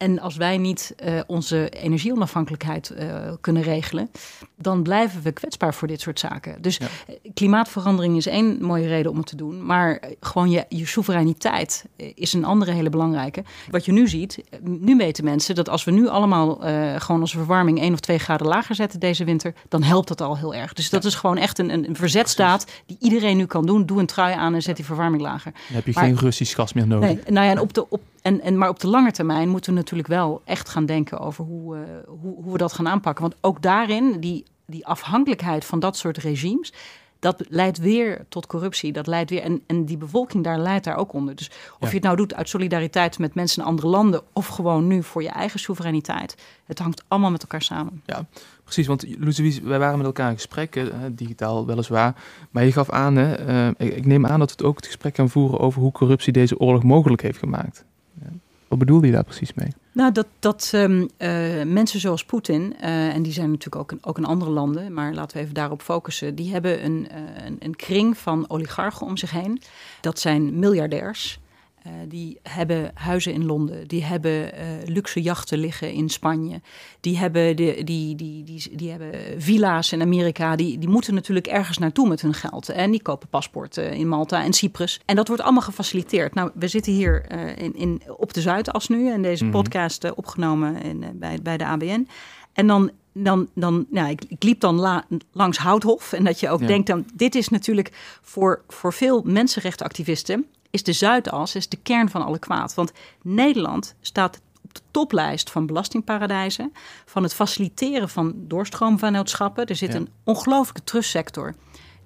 En als wij niet eh, onze energieonafhankelijkheid eh, kunnen regelen, dan blijven we kwetsbaar voor dit soort zaken. Dus Ja. eh, klimaatverandering is één mooie reden om het te doen. Maar gewoon je, je soevereiniteit is een andere hele belangrijke. Wat je nu ziet, nu weten mensen dat als we nu allemaal gewoon onze verwarming één of twee graden lager zetten deze winter, dan helpt dat al heel erg. Dus dat is gewoon echt een, een, een verzetstaat die iedereen nu kan doen. Doe een trui aan en zet die verwarming lager. Dan heb je Maar- geen Russisch gas meer nodig. Nee, nou ja, en op de, op, en, en, maar op de lange termijn moeten we natuurlijk wel echt gaan denken over hoe, eh, hoe, hoe we dat gaan aanpakken. Want ook daarin, die, die afhankelijkheid van dat soort regimes, dat leidt weer tot corruptie. Dat leidt weer, en, en die bevolking daar leidt daar ook onder. Dus of Ja. je het nou doet uit solidariteit met mensen in andere landen of gewoon nu voor je eigen soevereiniteit, het hangt allemaal met elkaar samen. Precies, want Louise, wij waren met elkaar in gesprek, eh, digitaal weliswaar. Maar je gaf aan, hè, eh, ik, ik neem aan dat we het ook het gesprek gaan voeren over hoe corruptie deze oorlog mogelijk heeft gemaakt. Wat bedoelde je daar precies mee? Nou, dat, dat ehm, eh, mensen zoals Poetin, eh, en die zijn natuurlijk ook in, ook in andere landen, maar laten we even daarop focussen, die hebben een, eh, een, een kring van oligarchen om zich heen. Dat zijn miljardairs. Eh, die hebben huizen in Londen, die hebben eh, luxe jachten liggen in Spanje, die hebben, de, die, die, die, die hebben villa's in Amerika, die, die moeten natuurlijk ergens naartoe met hun geld. En die kopen paspoorten in Malta en Cyprus. En dat wordt allemaal gefaciliteerd. Nou, we zitten hier eh, in, in, op de Zuidas nu en deze Mhm. podcast opgenomen in, bij, bij de ABN. En dan, dan, dan nou, ik, ik liep dan la- langs Houthof. En dat je ook Ja. denkt, dan, dit is natuurlijk voor, voor veel mensenrechtenactivisten... is de Zuidas is de kern van alle kwaad. Want Nederland staat op de toplijst van belastingparadijzen... van het faciliteren van doorstroomvennootschappen. Er zit Ja. een ongelooflijke trustsector...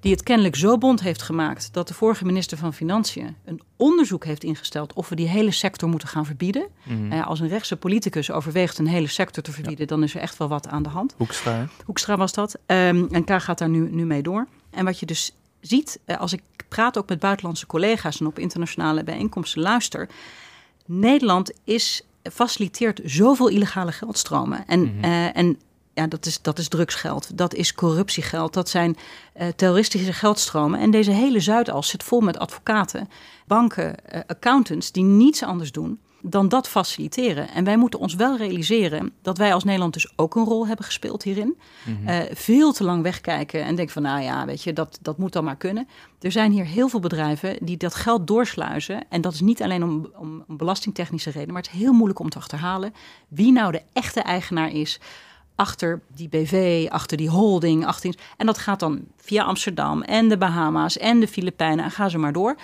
die het kennelijk zo bond heeft gemaakt dat de vorige minister van Financiën een onderzoek heeft ingesteld of we die hele sector moeten gaan verbieden. Mhm. Eh, als een rechtse politicus overweegt een hele sector te verbieden, dan is er echt wel wat aan de hand. Hoekstra? Hoekstra was dat. Ehm, en K gaat daar nu, nu mee door. En wat je dus ziet, eh, als ik praat ook met buitenlandse collega's en op internationale bijeenkomsten luister. Nederland is, faciliteert zoveel illegale geldstromen. En, Mhm. eh, en ja, dat is, dat is drugsgeld, dat is corruptiegeld, dat zijn eh, terroristische geldstromen. En deze hele Zuidas zit vol met advocaten, banken, accountants die niets anders doen dan dat faciliteren. En wij moeten ons wel realiseren dat wij als Nederland dus ook een rol hebben gespeeld hierin. Mhm. Eh, veel te lang wegkijken en denken van nou ja, weet je, dat, dat moet dan maar kunnen. Er zijn hier heel veel bedrijven die dat geld doorsluizen. En dat is niet alleen om, om, om belastingtechnische redenen, maar het is heel moeilijk om te achterhalen wie nou de echte eigenaar is achter die BV, achter die holding. Achter, en dat gaat dan via Amsterdam en de Bahama's en de Filipijnen en ga ze maar door.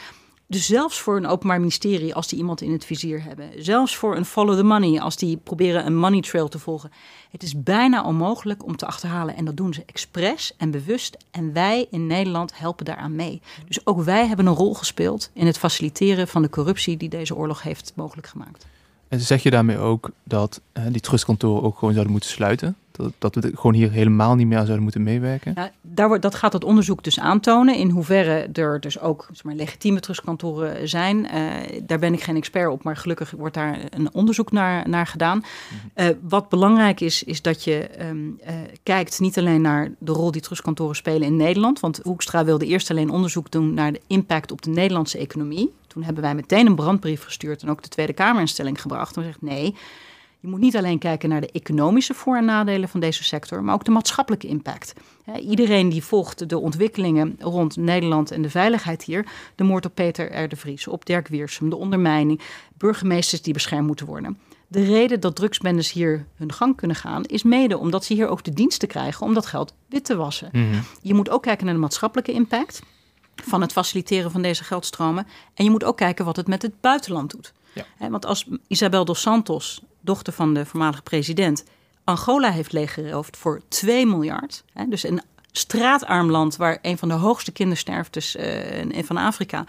Dus zelfs voor een openbaar ministerie, als die iemand in het vizier hebben. Zelfs voor een follow the money, als die proberen een money trail te volgen. Het is bijna onmogelijk om te achterhalen. En dat doen ze expres en bewust. En wij in Nederland helpen daaraan mee. Dus ook wij hebben een rol gespeeld in het faciliteren van de corruptie die deze oorlog heeft mogelijk gemaakt. En zeg je daarmee ook dat eh, die trustkantoren ook gewoon zouden moeten sluiten? Dat, dat we gewoon hier helemaal niet meer aan zouden moeten meewerken? Ja, daar wordt, dat gaat het onderzoek dus aantonen. In hoeverre er dus ook zeg maar, legitieme trustkantoren zijn. Eh, daar ben ik geen expert op, maar gelukkig wordt daar een onderzoek naar, naar gedaan. Eh, wat belangrijk is, is dat je ehm, eh, kijkt niet alleen naar de rol die trustkantoren spelen in Nederland. Want Hoekstra wilde eerst alleen onderzoek doen naar de impact op de Nederlandse economie. Toen hebben wij meteen een brandbrief gestuurd en ook de Tweede Kamer in stelling gebracht. En gezegd nee. Je moet niet alleen kijken naar de economische voor- en nadelen van deze sector, maar ook de maatschappelijke impact. Iedereen die volgt de ontwikkelingen rond Nederland en de veiligheid hier, de moord op Peter R. de Vries, op Dirk Wiersum, de ondermijning, burgemeesters die beschermd moeten worden. De reden dat drugsbendes hier hun gang kunnen gaan, is mede omdat ze hier ook de diensten krijgen om dat geld wit te wassen. Mhm. Je moet ook kijken naar de maatschappelijke impact van het faciliteren van deze geldstromen. En je moet ook kijken wat het met het buitenland doet. Ja. Want als Isabel dos Santos, dochter van de voormalige president, Angola heeft leeggeroofd voor 2 miljard. Hè, dus een straatarm land waar een van de hoogste kindersterftes eh, van Afrika.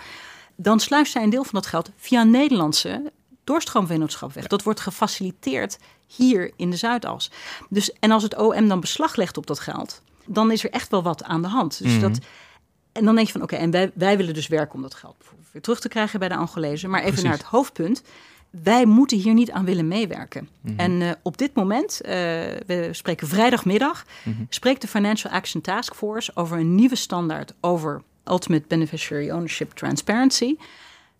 Dan sluist zij een deel van dat geld via Nederlandse doorstroomvennootschap weg. Dat wordt gefaciliteerd hier in de Zuidas. Dus, en als het OM dan beslag legt op dat geld, dan is er echt wel wat aan de hand. Dus Mhm. dat, en dan denk je van oké, en wij, wij willen dus werken om dat geld weer terug te krijgen bij de Angolezen. Maar even Precies. naar het hoofdpunt. Wij moeten hier niet aan willen meewerken. Mhm. En eh, op dit moment, eh, we spreken vrijdagmiddag, Mhm. spreekt de Financial Action Task Force over een nieuwe standaard over Ultimate Beneficiary Ownership Transparency.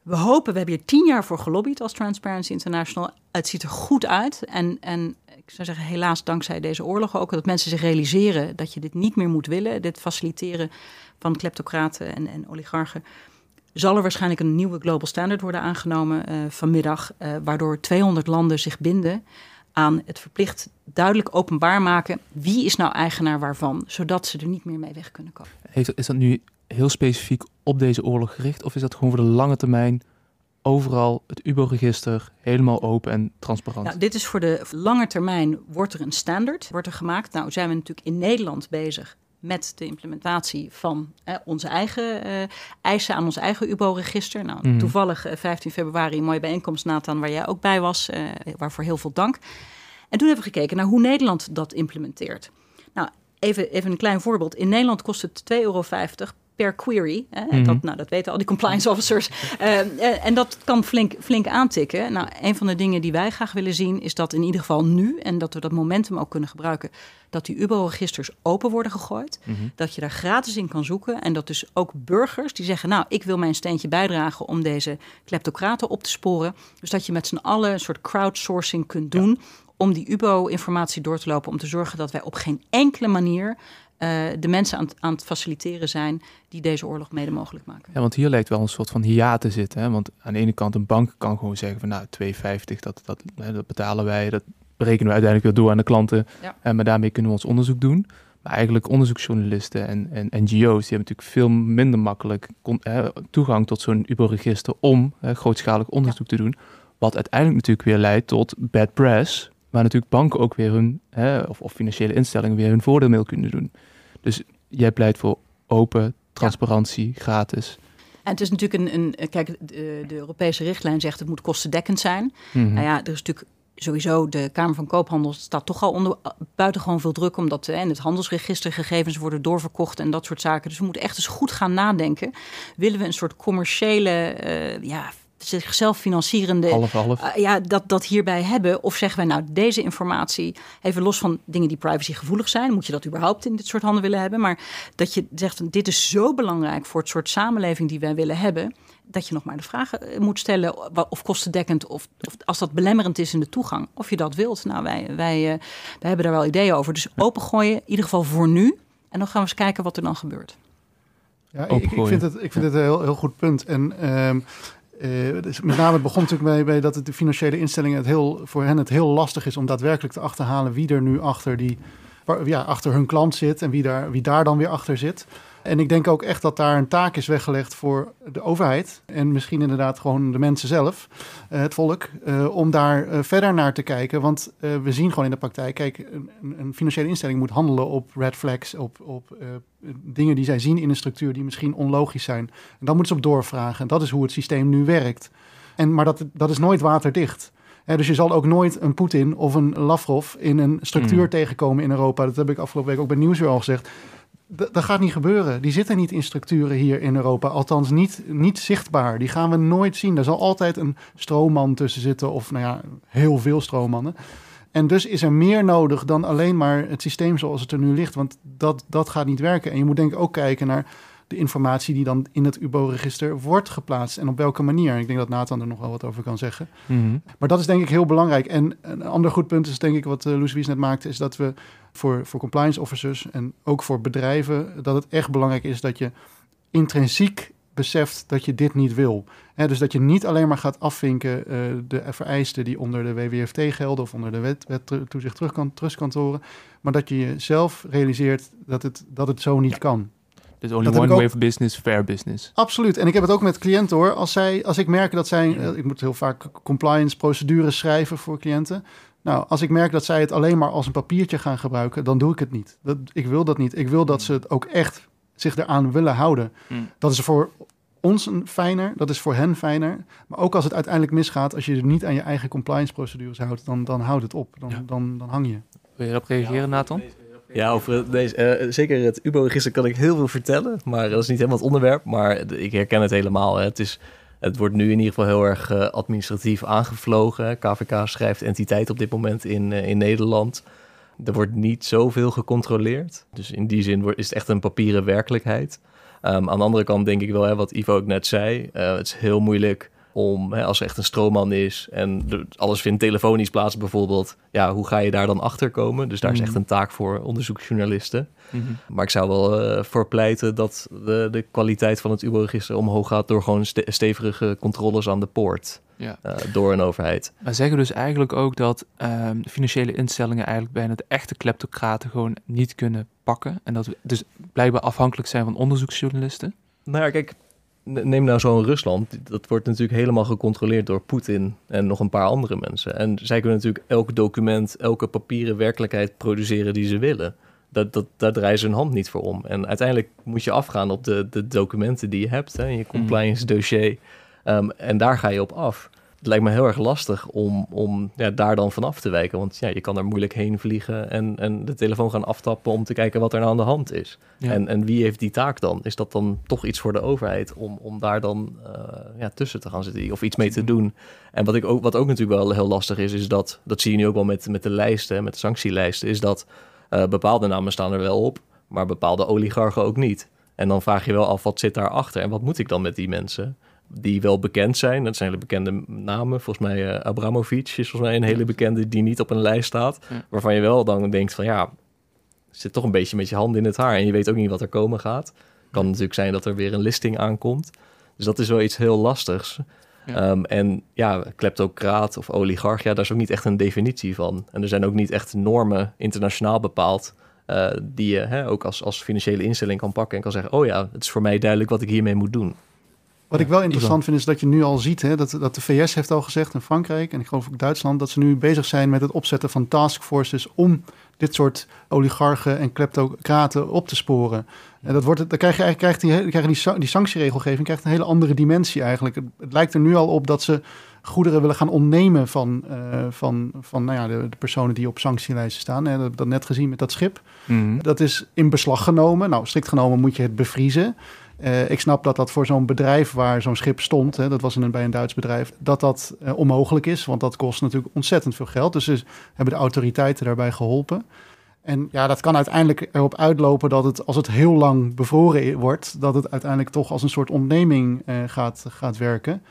We hopen, we hebben hier tien jaar voor gelobbyd als Transparency International. Het ziet er goed uit. En, en ik zou zeggen, helaas dankzij deze oorlog ook, dat mensen zich realiseren dat je dit niet meer moet willen. Dit faciliteren van kleptocraten en, en oligarchen. Zal er waarschijnlijk een nieuwe global standard worden aangenomen eh, vanmiddag, eh, waardoor 200 landen zich binden aan het verplicht duidelijk openbaar maken wie is nou eigenaar waarvan, zodat ze er niet meer mee weg kunnen komen. Heeft, is dat nu heel specifiek op deze oorlog gericht? Of is dat gewoon voor de lange termijn overal het UBO-register helemaal open en transparant? Nou, dit is voor de lange termijn, wordt er een standaard wordt er gemaakt. Nou zijn we natuurlijk in Nederland bezig met de implementatie van eh, onze eigen eh, eisen aan ons eigen UBO-register. Nou, Mhm. toevallig eh, 15 februari een mooie bijeenkomst, Nathan, waar jij ook bij was. eh, waarvoor heel veel dank. En toen hebben we gekeken naar hoe Nederland dat implementeert. Nou, even, even een klein voorbeeld. In Nederland kost het 2,50 euro per query. Hè? Mhm. dat, nou, dat weten al die compliance officers. Eh, eh, en dat kan flink, flink aantikken. Nou, een van de dingen die wij graag willen zien... is dat in ieder geval nu, en dat we dat momentum ook kunnen gebruiken... dat die UBO-registers open worden gegooid. Mhm. Dat je daar gratis in kan zoeken. En dat dus ook burgers die zeggen... nou, ik wil mijn steentje bijdragen om deze kleptocraten op te sporen. Dus dat je met z'n allen een soort crowdsourcing kunt doen... om die UBO-informatie door te lopen... om te zorgen dat wij op geen enkele manier... eh, de mensen aan, het- aan het faciliteren zijn die deze oorlog mede mogelijk maken. Ja, want hier lijkt wel een soort van hiaat te zitten. Hè? Want aan de ene kant, een bank kan gewoon zeggen van nou, 2,50, dat, dat, hè, dat betalen wij, dat berekenen we uiteindelijk weer door aan de klanten. Ja. En maar daarmee kunnen we ons onderzoek doen. Maar eigenlijk onderzoeksjournalisten en, en NGO's, die hebben natuurlijk veel minder makkelijk kon- hè, toegang tot zo'n UBO-register om hè, grootschalig onderzoek te doen. Wat uiteindelijk natuurlijk weer leidt tot bad press, waar natuurlijk banken ook weer hun, hè, of, of financiële instellingen weer hun voordeel mee kunnen doen. Dus jij pleit voor open, transparantie, gratis. En het is natuurlijk een, een kijk, de, de Europese richtlijn zegt het moet kostendekkend zijn. Mhm. Nou ja, er is natuurlijk sowieso de Kamer van Koophandel staat toch al onder buitengewoon veel druk, omdat eh, in het handelsregister gegevens worden doorverkocht en dat soort zaken. Dus we moeten echt eens goed gaan nadenken. Willen we een soort commerciële, eh, ja, zichzelf financierende Half, half. uh, ja, dat, dat hierbij hebben? Of zeggen wij nou deze informatie, even los van dingen die privacygevoelig zijn, moet je dat überhaupt in dit soort handen willen hebben? Maar dat je zegt, dit is zo belangrijk voor het soort samenleving die wij willen hebben, dat je nog maar de vraag moet stellen of kostendekkend of, of als dat belemmerend is in de toegang, of je dat wilt. Nou, wij, wij, wij hebben daar wel ideeën over. Dus opengooien, in ieder geval voor nu. En dan gaan we eens kijken wat er dan gebeurt. Ja, ik, ik, vind het, ik vind het een heel, heel goed punt. En um, uh, dus met name het begon natuurlijk bij, bij dat het de financiële instellingen het heel, voor hen het heel lastig is om daadwerkelijk te achterhalen wie er nu achter, die, ja, achter hun klant zit en wie daar, wie daar dan weer achter zit. En ik denk ook echt dat daar een taak is weggelegd voor de overheid. En misschien inderdaad gewoon de mensen zelf, uh, het volk, uh, om daar uh, verder naar te kijken. Want we zien gewoon in de praktijk, kijk, een, financiële instelling moet handelen op red flags, op, op dingen die zij zien in een structuur die misschien onlogisch zijn. En dan moeten ze op doorvragen. En dat is hoe het systeem nu werkt. En, maar dat, dat is nooit waterdicht. He, dus je zal ook nooit een Poetin of een Lavrov in een structuur mm. tegenkomen in Europa. Dat heb ik afgelopen week ook bij Nieuwsuur al gezegd dat gaat niet gebeuren. Die zitten niet in structuren hier in Europa. Althans, niet, niet zichtbaar. Die gaan we nooit zien. Er zal altijd een stroomman tussen zitten. Of nou ja, heel veel stroommannen. En dus is er meer nodig dan alleen maar het systeem zoals het er nu ligt. Want dat, dat gaat niet werken. En je moet denk ik ook kijken naar de informatie die dan in het UBO-register wordt geplaatst. En op welke manier. Ik denk dat Nathan er nog wel wat over kan zeggen. Mm -hmm. Maar dat is denk ik heel belangrijk. En een ander goed punt is denk ik wat uh, Loes net maakte... is dat we voor, voor compliance officers en ook voor bedrijven... dat het echt belangrijk is dat je intrinsiek beseft dat je dit niet wil. He, dus dat je niet alleen maar gaat afvinken uh, de vereisten die onder de WWFT gelden of onder de wet, wet toezicht trustkantoren, maar dat je jezelf realiseert dat het, dat het zo niet kan. Dus only one way of business, fair business. Absoluut. En ik heb het ook met cliënten hoor. Als, zij, als ik merk dat zij, uh, ik moet heel vaak compliance procedures schrijven voor cliënten. Nou, als ik merk dat zij het alleen maar als een papiertje gaan gebruiken, dan doe ik het niet. Dat, ik wil dat niet. Ik wil dat ze het ook echt zich eraan willen houden. Mm. Dat is voor ons een fijner, dat is voor hen fijner. Maar ook als het uiteindelijk misgaat, als je er niet aan je eigen compliance procedures houdt, dan, dan houdt het op. Dan, Ja. dan, dan hang je. Wil je erop reageren, Nathan? Ja, over deze, eh, zeker het UBO-register kan ik heel veel vertellen, maar dat is niet helemaal het onderwerp. Maar ik herken het helemaal. Hè. Het, is, het wordt nu in ieder geval heel erg eh, administratief aangevlogen. KVK schrijft entiteit op dit moment in, eh, in Nederland. Er wordt niet zoveel gecontroleerd. Dus in die zin is het echt een papieren werkelijkheid. Ehm, aan de andere kant denk ik wel, hè, wat Ivo ook net zei, eh, het is heel moeilijk om, hè, als er echt een stroomman is en alles vindt telefonisch plaats bijvoorbeeld, ja, hoe ga je daar dan achter komen? Dus daar is Mhm. echt een taak voor onderzoeksjournalisten. Mhm. Maar ik zou wel eh, voor pleiten dat de, de kwaliteit van het UBO-register omhoog gaat door gewoon ste- stevige controles aan de poort Ja. eh, door een overheid. Maar zeggen dus eigenlijk ook dat ehm, financiële instellingen eigenlijk bijna de echte kleptocraten gewoon niet kunnen pakken. En dat we dus blijkbaar afhankelijk zijn van onderzoeksjournalisten. Nou ja, kijk, neem nou zo'n Rusland. Dat wordt natuurlijk helemaal gecontroleerd door Poetin en nog een paar andere mensen. En zij kunnen natuurlijk elk document, elke papieren werkelijkheid produceren die ze willen. Dat, dat, daar draaien ze hun hand niet voor om. En uiteindelijk moet je afgaan op de, de documenten die je hebt, hè, je compliance dossier. Ehm, en daar ga je op af. Het lijkt me heel erg lastig om, om ja, daar dan vanaf te wijken. Want ja, je kan er moeilijk heen vliegen en, en de telefoon gaan aftappen om te kijken wat er nou aan de hand is. Ja. En, en wie heeft die taak dan? Is dat dan toch iets voor de overheid om, om daar dan eh, ja, tussen te gaan zitten of iets mee te doen? En wat, ik ook, wat ook natuurlijk wel heel lastig is, is dat, dat zie je nu ook wel met, met de lijsten, met de sanctielijsten, is dat eh, bepaalde namen staan er wel op, maar bepaalde oligarchen ook niet. En dan vraag je wel af, wat zit daarachter en wat moet ik dan met die mensen? Die wel bekend zijn, dat zijn hele bekende namen. Volgens mij eh Abramovic is volgens mij een hele bekende die niet op een lijst staat. Ja. Waarvan je wel dan denkt van ja, zit toch een beetje met je handen in het haar. En je weet ook niet wat er komen gaat. Kan natuurlijk zijn dat er weer een listing aankomt. Dus dat is wel iets heel lastigs. Ja. Ehm, en ja, kleptocraat of oligarch, ja, daar is ook niet echt een definitie van. En er zijn ook niet echt normen internationaal bepaald... eh, die je hè, ook als, als financiële instelling kan pakken en kan zeggen... oh ja, het is voor mij duidelijk wat ik hiermee moet doen. Wat ik wel interessant vind is dat je nu al ziet hè, dat, dat de VS heeft al gezegd en Frankrijk en ik geloof ook Duitsland dat ze nu bezig zijn met het opzetten van taskforces om dit soort oligarchen en kleptocraten op te sporen. En dat wordt, het- dan krijg je eigenlijk krijgt die, krijg die, sa- die sanctieregelgeving krijgt een hele andere dimensie eigenlijk. Het, het lijkt er nu al op dat ze goederen willen gaan ontnemen van, eh, van, van nou ja, de, de personen die op sanctielijsten staan. En dat hebben we dat net gezien met dat schip. Mhm. Dat is in beslag genomen. Nou, strikt genomen moet je het bevriezen. Eh, ik snap dat dat voor zo'n bedrijf waar zo'n schip stond, hè, dat was een, bij een Duits bedrijf, dat dat eh, onmogelijk is. Want dat kost natuurlijk ontzettend veel geld. Dus ze hebben de autoriteiten daarbij geholpen. En ja, dat kan uiteindelijk erop uitlopen dat het, als het heel lang bevroren wordt, dat het uiteindelijk toch als een soort ontneming eh, gaat, gaat werken.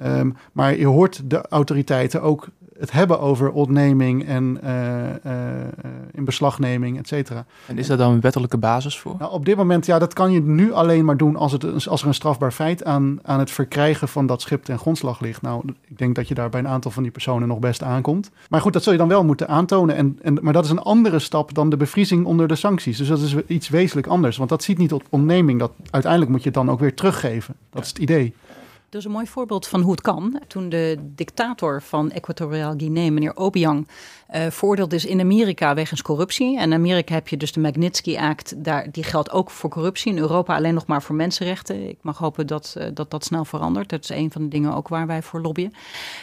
Ehm, maar je hoort de autoriteiten ook het hebben over ontneming en eh, eh, eh, in beslagneming, et cetera. En is daar dan een wettelijke basis voor? Nou, op dit moment, ja, dat kan je nu alleen maar doen als, het, als er een strafbaar feit aan, aan het verkrijgen van dat schip ten grondslag ligt. Nou, ik denk dat je daar bij een aantal van die personen nog best aankomt. Maar goed, dat zul je dan wel moeten aantonen. En, en, maar dat is een andere stap dan de bevriezing onder de sancties. Dus dat is iets wezenlijk anders. Want dat ziet niet op ontneming. Dat, uiteindelijk moet je het dan ook weer teruggeven. Dat is het idee. Dat is een mooi voorbeeld van hoe het kan. Toen de dictator van Equatoriaal Guinea, meneer Obiang, veroordeeld is in Amerika wegens corruptie. En in Amerika heb je dus de Magnitsky Act, daar, die geldt ook voor corruptie. In Europa alleen nog maar voor mensenrechten. Ik mag hopen dat eh, dat, dat snel verandert. Dat is een van de dingen ook waar wij voor lobbyen.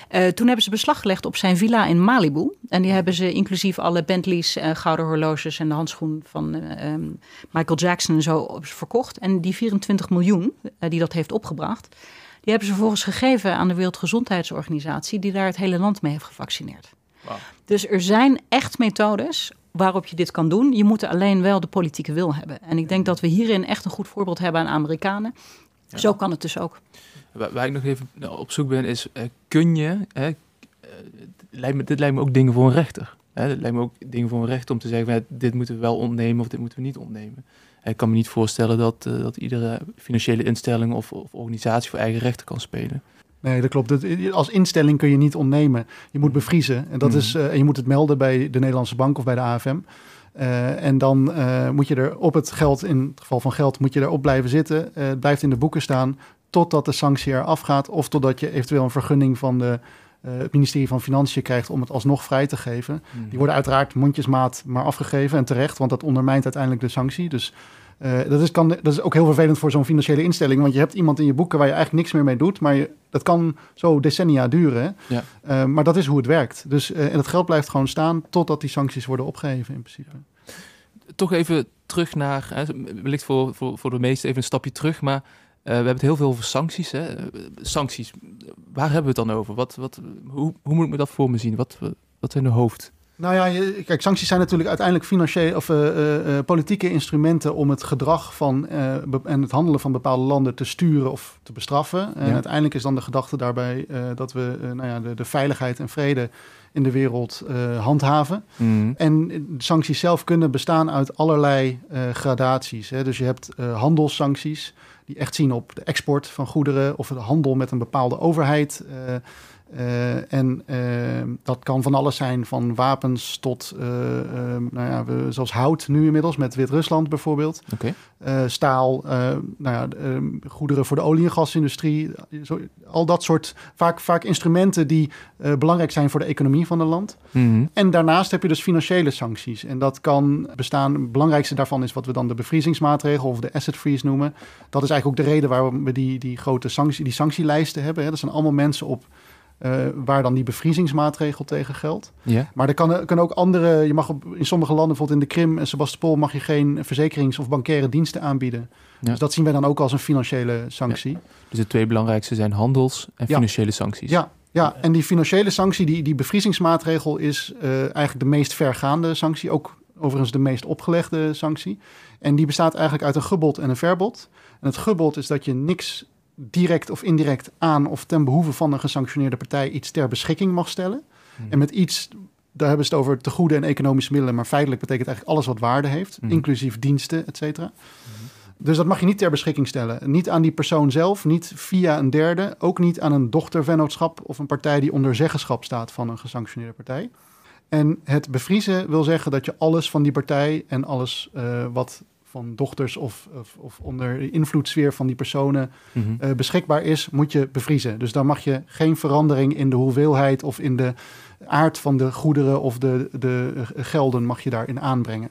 Eh, toen hebben ze beslag gelegd op zijn villa in Malibu. En die hebben ze inclusief alle Bentleys, gouden horloges en de handschoen van eh, ehm, Michael Jackson en zo verkocht. En die 24 miljoen die dat heeft opgebracht, die hebben ze vervolgens gegeven aan de Wereldgezondheidsorganisatie, die daar het hele land mee heeft gevaccineerd. Dus er zijn echt methodes waarop je dit kan doen. Je moet alleen wel de politieke wil hebben. En ik denk dat we hierin echt een goed voorbeeld hebben aan Amerikanen. Zo kan het dus ook. Waar, ik nog even naar op zoek ben is, eh, kun je, hè, eh, lijkt me, dit lijkt me ook dingen voor een rechter. Hè, dit lijkt me ook dingen voor een rechter om te zeggen, van, dit moeten we wel ontnemen of dit moeten we niet ontnemen. Ik kan me niet voorstellen dat, eh, dat iedere financiële instelling of, of organisatie voor eigen rechten kan spelen. Nee, dat klopt. Dat- Als instelling kun je niet ontnemen. Je moet bevriezen. En, dat Mhm. is, eh, en je moet het melden bij de Nederlandse Bank of bij de AFM. Eh, en dan moet je er op het geld, in het geval van geld, moet je erop blijven zitten. Het blijft in de boeken staan totdat de sanctie eraf gaat. Of totdat je eventueel een vergunning van de, het ministerie van Financiën krijgt om het alsnog vrij te geven. Die worden uiteraard mondjesmaat maar afgegeven en terecht, want dat ondermijnt uiteindelijk de sanctie. Dus eh, dat, is, kan, dat is ook heel vervelend voor zo'n financiële instelling, want je hebt iemand in je boeken waar je eigenlijk niks meer mee doet, maar je, dat kan zo decennia duren. Ja. Eh, maar dat is hoe het werkt. Dus, eh, en het geld blijft gewoon staan totdat die sancties worden opgeheven in principe. toch even terug naar, hè, wellicht voor, voor, voor de meesten even een stapje terug, maar eh, we hebben het heel veel over sancties. Hè? Eh, Sancties, waar hebben we het dan over? Wat, wat, hoe, hoe moet ik me dat voor me zien? Wat, wat zijn de hoofd? Nou ja, je- kijk, sancties zijn natuurlijk uiteindelijk financiële of eh, eh, eh, politieke instrumenten om het gedrag van eh, en het handelen van bepaalde landen te sturen of te bestraffen. En Ja. uiteindelijk is dan de gedachte daarbij eh, dat we eh, nou ja, de, de veiligheid en vrede in de wereld eh, handhaven. En de sancties zelf kunnen bestaan uit allerlei eh, gradaties. Hè. Dus je hebt eh, handelssancties, die echt zien op de export van goederen of de handel met een bepaalde overheid. Eh, en eh, dat kan van alles zijn, van wapens tot, eh, nou ja, we, zoals hout nu inmiddels, met Wit-Rusland bijvoorbeeld. Staal, nou ja, goederen voor de olie- en gasindustrie. Zo, al dat soort, vaak, vaak instrumenten die belangrijk zijn voor de economie van een land. Mhm. En daarnaast heb je dus financiële sancties. En dat kan bestaan, het belangrijkste daarvan is wat we dan de bevriezingsmaatregel of de asset freeze noemen. Dat is eigenlijk ook de reden waarom we die, die grote sanctie, die sanctielijsten hebben. Hè. Dat zijn allemaal mensen op eh, waar dan die bevriezingsmaatregel tegen geldt. Maar er kan, kunnen ook andere, je mag op, in sommige landen, bijvoorbeeld in de Krim en Sebastopol, mag je geen verzekerings- of bankaire diensten aanbieden. Ja. Dus dat zien wij dan ook als een financiële sanctie. Dus de twee belangrijkste zijn handels- en Ja. financiële sancties. Ja, ja, en die financiële sanctie, die, die bevriezingsmaatregel, is eh, eigenlijk de meest vergaande sanctie. Ook overigens de meest opgelegde sanctie. En die bestaat eigenlijk uit een gebod en een verbod. En het gebod is dat je niks direct of indirect aan of ten behoeve van een gesanctioneerde partij iets ter beschikking mag stellen. Mhm. En met iets, daar hebben ze het over te goede en economische middelen, maar feitelijk betekent eigenlijk alles wat waarde heeft, Mhm. inclusief diensten, et cetera. Dus dat mag je niet ter beschikking stellen. Niet aan die persoon zelf, niet via een derde, ook niet aan een dochtervennootschap of een partij die onder zeggenschap staat van een gesanctioneerde partij. En het bevriezen wil zeggen dat je alles van die partij en alles eh, wat van dochters of, of, of onder de invloedssfeer van die personen Mhm. eh, beschikbaar is, moet je bevriezen. Dus dan mag je geen verandering in de hoeveelheid of in de aard van de goederen of de, de gelden mag je daarin aanbrengen.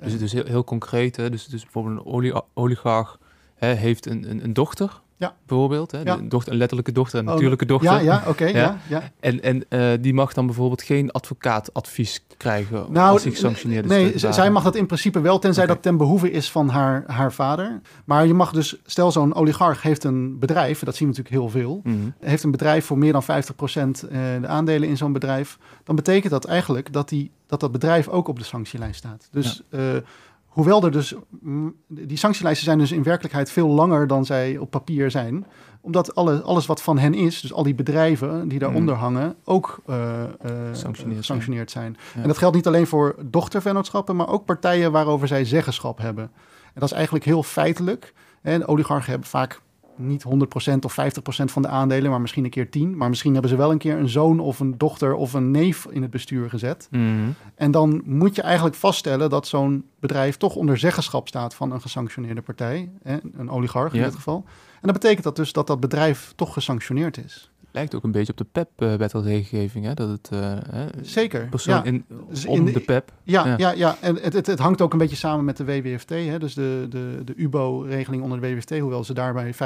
Dus het is heel, heel concreet. Hè? Dus, dus bijvoorbeeld een oli- oligarch hè, heeft een, een, een dochter, Ja. bijvoorbeeld. Hè? Ja. Dochter, een letterlijke dochter, een Oh, natuurlijke dochter. Ja, ja, oké, ja. Ja. ja. En, en eh, die mag dan bijvoorbeeld geen advocaatadvies krijgen Nou, als hij gesanctioneerd is. Nee, waren. zij mag dat in principe wel, tenzij dat ten behoeve is van haar, haar vader. Maar je mag dus, stel zo'n oligarch heeft een bedrijf, dat zien we natuurlijk heel veel. Mhm. heeft een bedrijf voor meer dan 50% eh, de aandelen in zo'n bedrijf, dan betekent dat eigenlijk dat, die, dat dat bedrijf ook op de sanctielijst staat. Dus eh, hoewel er dus, mm, die sanctielijsten zijn dus in werkelijkheid veel langer dan zij op papier zijn, omdat alle, alles wat van hen is, dus al die bedrijven die daaronder hangen, ook Gesanctioneerd gesanctioneerd zijn. Ja. En dat geldt niet alleen voor dochtervennootschappen, maar ook partijen waarover zij zeggenschap hebben. En dat is eigenlijk heel feitelijk. En oligarchen hebben vaak niet 100% of 50% van de aandelen, maar misschien een keer 10. Maar misschien hebben ze wel een keer een zoon of een dochter of een neef in het bestuur gezet. Mhm. En dan moet je eigenlijk vaststellen dat zo'n bedrijf toch onder zeggenschap staat van een gesanctioneerde partij, hè, een oligarch in Ja. dit geval. En dat betekent dat dus dat dat bedrijf toch gesanctioneerd is. Lijkt ook een beetje op de PEP-wetregelgeving, hè? Dat het eh, hè, Zeker. persoon ja. in, Dus om in de- de PEP. Ja, Ja. ja. Ja, en het, het, het hangt ook een beetje samen met de WWFT. Hè? Dus de, de, de UBO-regeling onder de WWFT. Hoewel ze daarbij 25%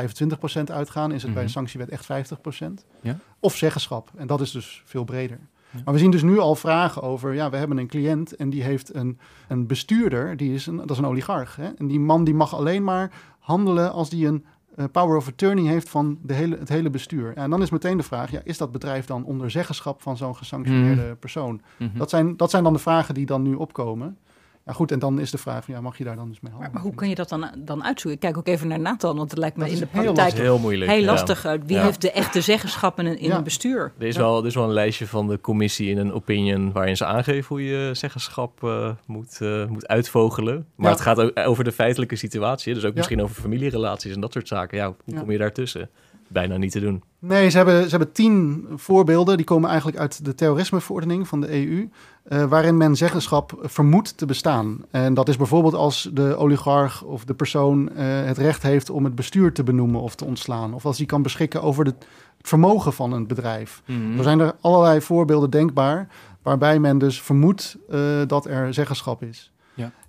uitgaan, is het bij Mhm. de sanctiewet echt 50%. Ja. Of zeggenschap. En dat is dus veel breder. Ja. Maar we zien dus nu al vragen over... Ja, we hebben een cliënt en die heeft een, een bestuurder. Die is een, dat is een oligarch. Hè? En die man die mag alleen maar handelen als die een power of attorney heeft van de hele, het hele bestuur. En dan is meteen de vraag, ja, is dat bedrijf dan onder zeggenschap van zo'n gesanctioneerde persoon? Mhm. Dat zijn, dat zijn dan de vragen die dan nu opkomen. Ja, goed, en dan is de vraag: van, ja, mag je daar dan dus mee handelen? maar hoe kun je dat dan, dan uitzoeken? Ik kijk ook even naar Nathan, want het lijkt me Dat in de praktijk heel moeilijk. heel ja. lastig. Uh, Wie Ja. heeft de echte zeggenschap in een, in Ja. een bestuur? Er is, Ja. wel, er is wel een lijstje van de commissie in een opinion waarin ze aangeven hoe je zeggenschap eh, moet, eh, moet uitvogelen. Maar Ja. het gaat ook over de feitelijke situatie, dus ook Ja. misschien over familierelaties en dat soort zaken. Ja, hoe Ja. kom je daartussen? Bijna niet te doen. Nee, ze hebben, ze hebben tien voorbeelden. Die komen eigenlijk uit de terrorismeverordening van de EU. eh, waarin men zeggenschap vermoedt te bestaan. En dat is bijvoorbeeld als de oligarch of de persoon eh, het recht heeft om het bestuur te benoemen of te ontslaan. Of als hij kan beschikken over de, het vermogen van een bedrijf. Mhm. Er zijn er allerlei voorbeelden denkbaar waarbij men dus vermoedt eh, dat er zeggenschap is.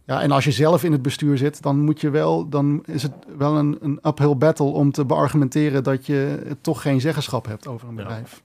Ja. Ja, en als je zelf in het bestuur zit, dan moet je wel, dan is het wel een, een uphill battle om te beargumenteren dat je toch geen zeggenschap hebt over een Ja. bedrijf.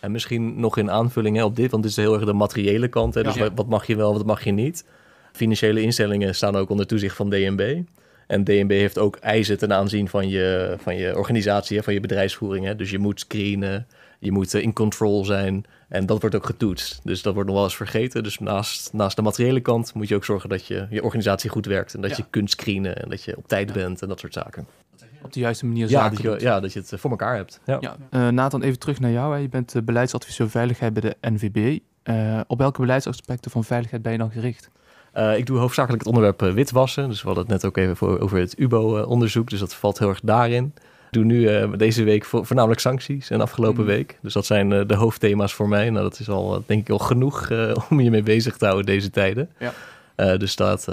En misschien nog in aanvulling hè, op dit, want dit is heel erg de materiële kant. Hè, dus Ja. wat- wat mag je wel, wat mag je niet. Financiële instellingen staan ook onder toezicht van DNB. En DNB heeft ook eisen ten aanzien van je, van je organisatie, hè, van je bedrijfsvoering. Hè. Dus je moet screenen, je moet eh, in control zijn. En dat wordt ook getoetst. Dus dat wordt nog wel eens vergeten. Dus naast, naast de materiële kant moet je ook zorgen dat je, je organisatie goed werkt. En dat Ja. je kunt screenen en dat je op tijd bent en dat soort zaken. Op de juiste manier Ja zaken dat, je, doet. ja, dat je het eh, voor elkaar hebt. Ja. Ja. Eh, Nathan, even terug naar jou. Hè. Je bent beleidsadviseur veiligheid bij de NVB. Eh, op welke beleidsaspecten van veiligheid ben je dan gericht? Eh, ik doe hoofdzakelijk het onderwerp witwassen. Dus we hadden het net ook even voor, over het UBO-onderzoek. Dus dat valt heel erg daarin. Doe nu eh, deze week vo- voornamelijk sancties en afgelopen Mhm. week. Dus dat zijn eh, de hoofdthema's voor mij. Nou, dat is al, eh, denk ik, al genoeg [laughs] om je mee bezig te houden deze tijden. Ja. Dus dat,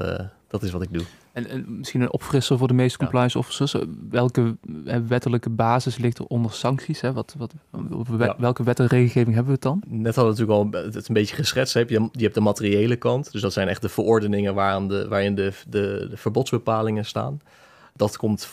dat is wat ik doe. En, en misschien een opfrisser voor de meeste Ja. compliance officers. Eh, Welke wettelijke basis ligt er onder sancties? Hè? Wat, wat, Ja. Welke wet en regelgeving hebben we het dan? Net hadden we natuurlijk al het een beetje geschetst. Heb je, je hebt de materiële kant. Dus dat zijn echt de verordeningen waaraan de, waarin de, de, de verbodsbepalingen staan. Dat komt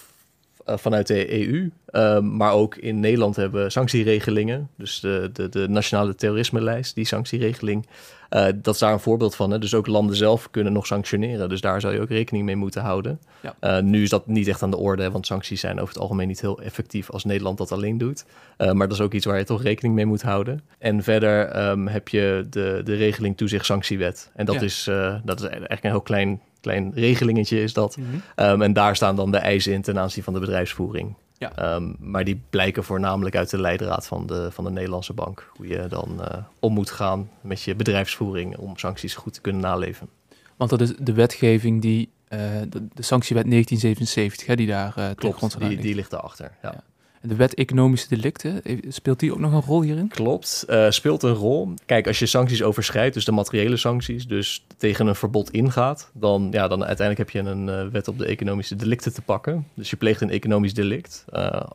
vanuit de EU. Ehm, maar ook in Nederland hebben we sanctieregelingen. Dus de, de, de nationale terrorisme-lijst, die sanctieregeling. eh, dat is daar een voorbeeld van. Hè? Dus ook landen zelf kunnen nog sanctioneren. Dus daar zou je ook rekening mee moeten houden. Ja. Eh, nu is dat niet echt aan de orde, hè, want sancties zijn over het algemeen niet heel effectief als Nederland dat alleen doet. Eh, maar dat is ook iets waar je toch rekening mee moet houden. En verder ehm, heb je de, de regeling toezicht-sanctiewet. En dat, Ja. is, eh, dat is eigenlijk een heel klein, klein regelingetje is dat. Ehm, en daar staan dan de eisen in ten aanzien van de bedrijfsvoering. Ja. Ehm, maar die blijken voornamelijk uit de leidraad van de, van de Nederlandse bank. Hoe je dan eh, om moet gaan met je bedrijfsvoering om sancties goed te kunnen naleven. Want dat is de wetgeving die, eh, de, de sanctiewet 1977, hè, die daar uh, Klopt, die, die ligt daarachter. Ja. Ja. De wet economische delicten, eh, speelt die ook nog een rol hierin? Klopt, eh, speelt een rol. Kijk, als je sancties overschrijdt, dus de materiële sancties, dus tegen een verbod ingaat, dan, ja, dan uiteindelijk heb je een eh, wet op de economische delicten te pakken. Dus je pleegt een economisch delict,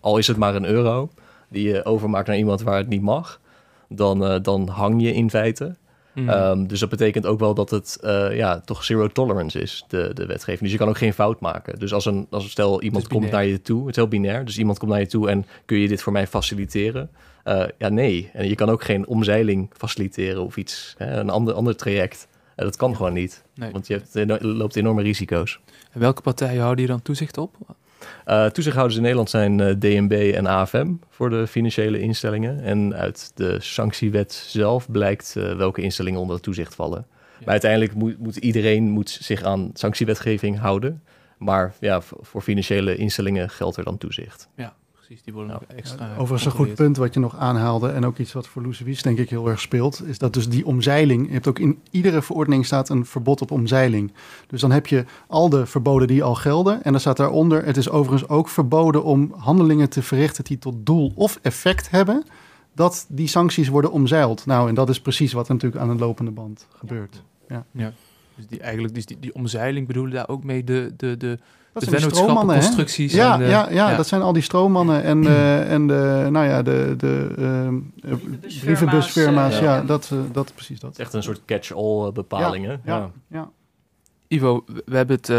al is het maar een euro, die je overmaakt naar iemand waar het niet mag, dan, dan hang je in feite. Mm. Um, dus dat betekent ook wel dat het uh, ja, toch zero tolerance is, de, de wetgeving. Dus je kan ook geen fout maken. Dus als een, als stel iemand komt naar je toe, het is heel binair. Dus iemand komt naar je toe en kun je dit voor mij faciliteren? Uh, ja, nee. En je kan ook geen omzeiling faciliteren of iets, hè, een ander, ander traject. Uh, dat kan gewoon niet, nee. want je hebt, loopt enorme risico's. En welke partijen houden je dan toezicht op? Uh, toezichthouders in Nederland zijn uh, DNB en AFM voor de financiële instellingen. En uit de sanctiewet zelf blijkt uh, welke instellingen onder het toezicht vallen. Ja. Maar uiteindelijk moet, moet, iedereen moet zich aan sanctiewetgeving houden. Maar ja, voor financiële instellingen geldt er dan toezicht. Ja precies. Die worden extra. Overigens een goed punt wat je nog aanhaalde. En ook iets wat voor Loes denk ik heel erg speelt. Is dat dus die omzeiling. Je hebt ook in iedere verordening staat een verbod op omzeiling. Dus dan heb je al de verboden die al gelden. En dan staat daaronder. Het is overigens ook verboden om handelingen te verrichten die tot doel of effect hebben. Dat die sancties worden omzeild. Nou, en dat is precies wat natuurlijk aan een lopende band gebeurt. Ja. ja. Dus die, eigenlijk, dus die, die omzeiling bedoelen daar ook mee de, de, de dat zijn stroommannen, constructies. Ja, en ja, ja, dat zijn al die stroommannen en, uh, [clears throat] en de, nou ja, de, de uh, brievenbusfirma's. Ja, ja, dat, uh, dat precies dat. Het is echt een soort catch-all bepaling, ja, ja, ja. Ivo, we hebben het,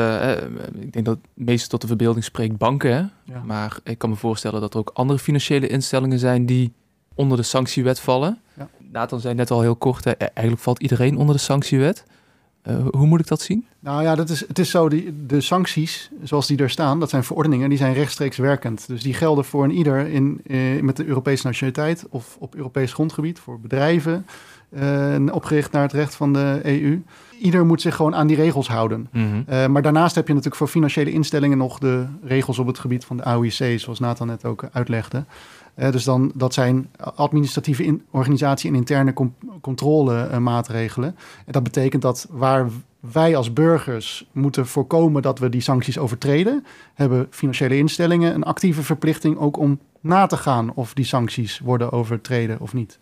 ik denk dat het meeste tot de verbeelding spreekt banken, hè? maar ik kan me voorstellen dat er ook andere financiële instellingen zijn die onder de sanctiewet vallen. Ja. Nathan zei net al heel kort, hè, eigenlijk valt iedereen onder de sanctiewet. Uh, hoe moet ik dat zien? Nou ja, dat is, het is zo, die, de sancties zoals die er staan, dat zijn verordeningen, die zijn rechtstreeks werkend. Dus die gelden voor een ieder in, eh, met de Europese nationaliteit of op Europees grondgebied, voor bedrijven, eh, opgericht naar het recht van de EU. Ieder moet zich gewoon aan die regels houden. Mm -hmm. maar daarnaast heb je natuurlijk voor financiële instellingen nog de regels op het gebied van de AOIC, zoals Nathan net ook uitlegde. Dus dan, dat zijn administratieve in, organisatie en interne controlemaatregelen. en dat betekent dat waar wij als burgers moeten voorkomen dat we die sancties overtreden, hebben financiële instellingen een actieve verplichting ook om na te gaan of die sancties worden overtreden of niet.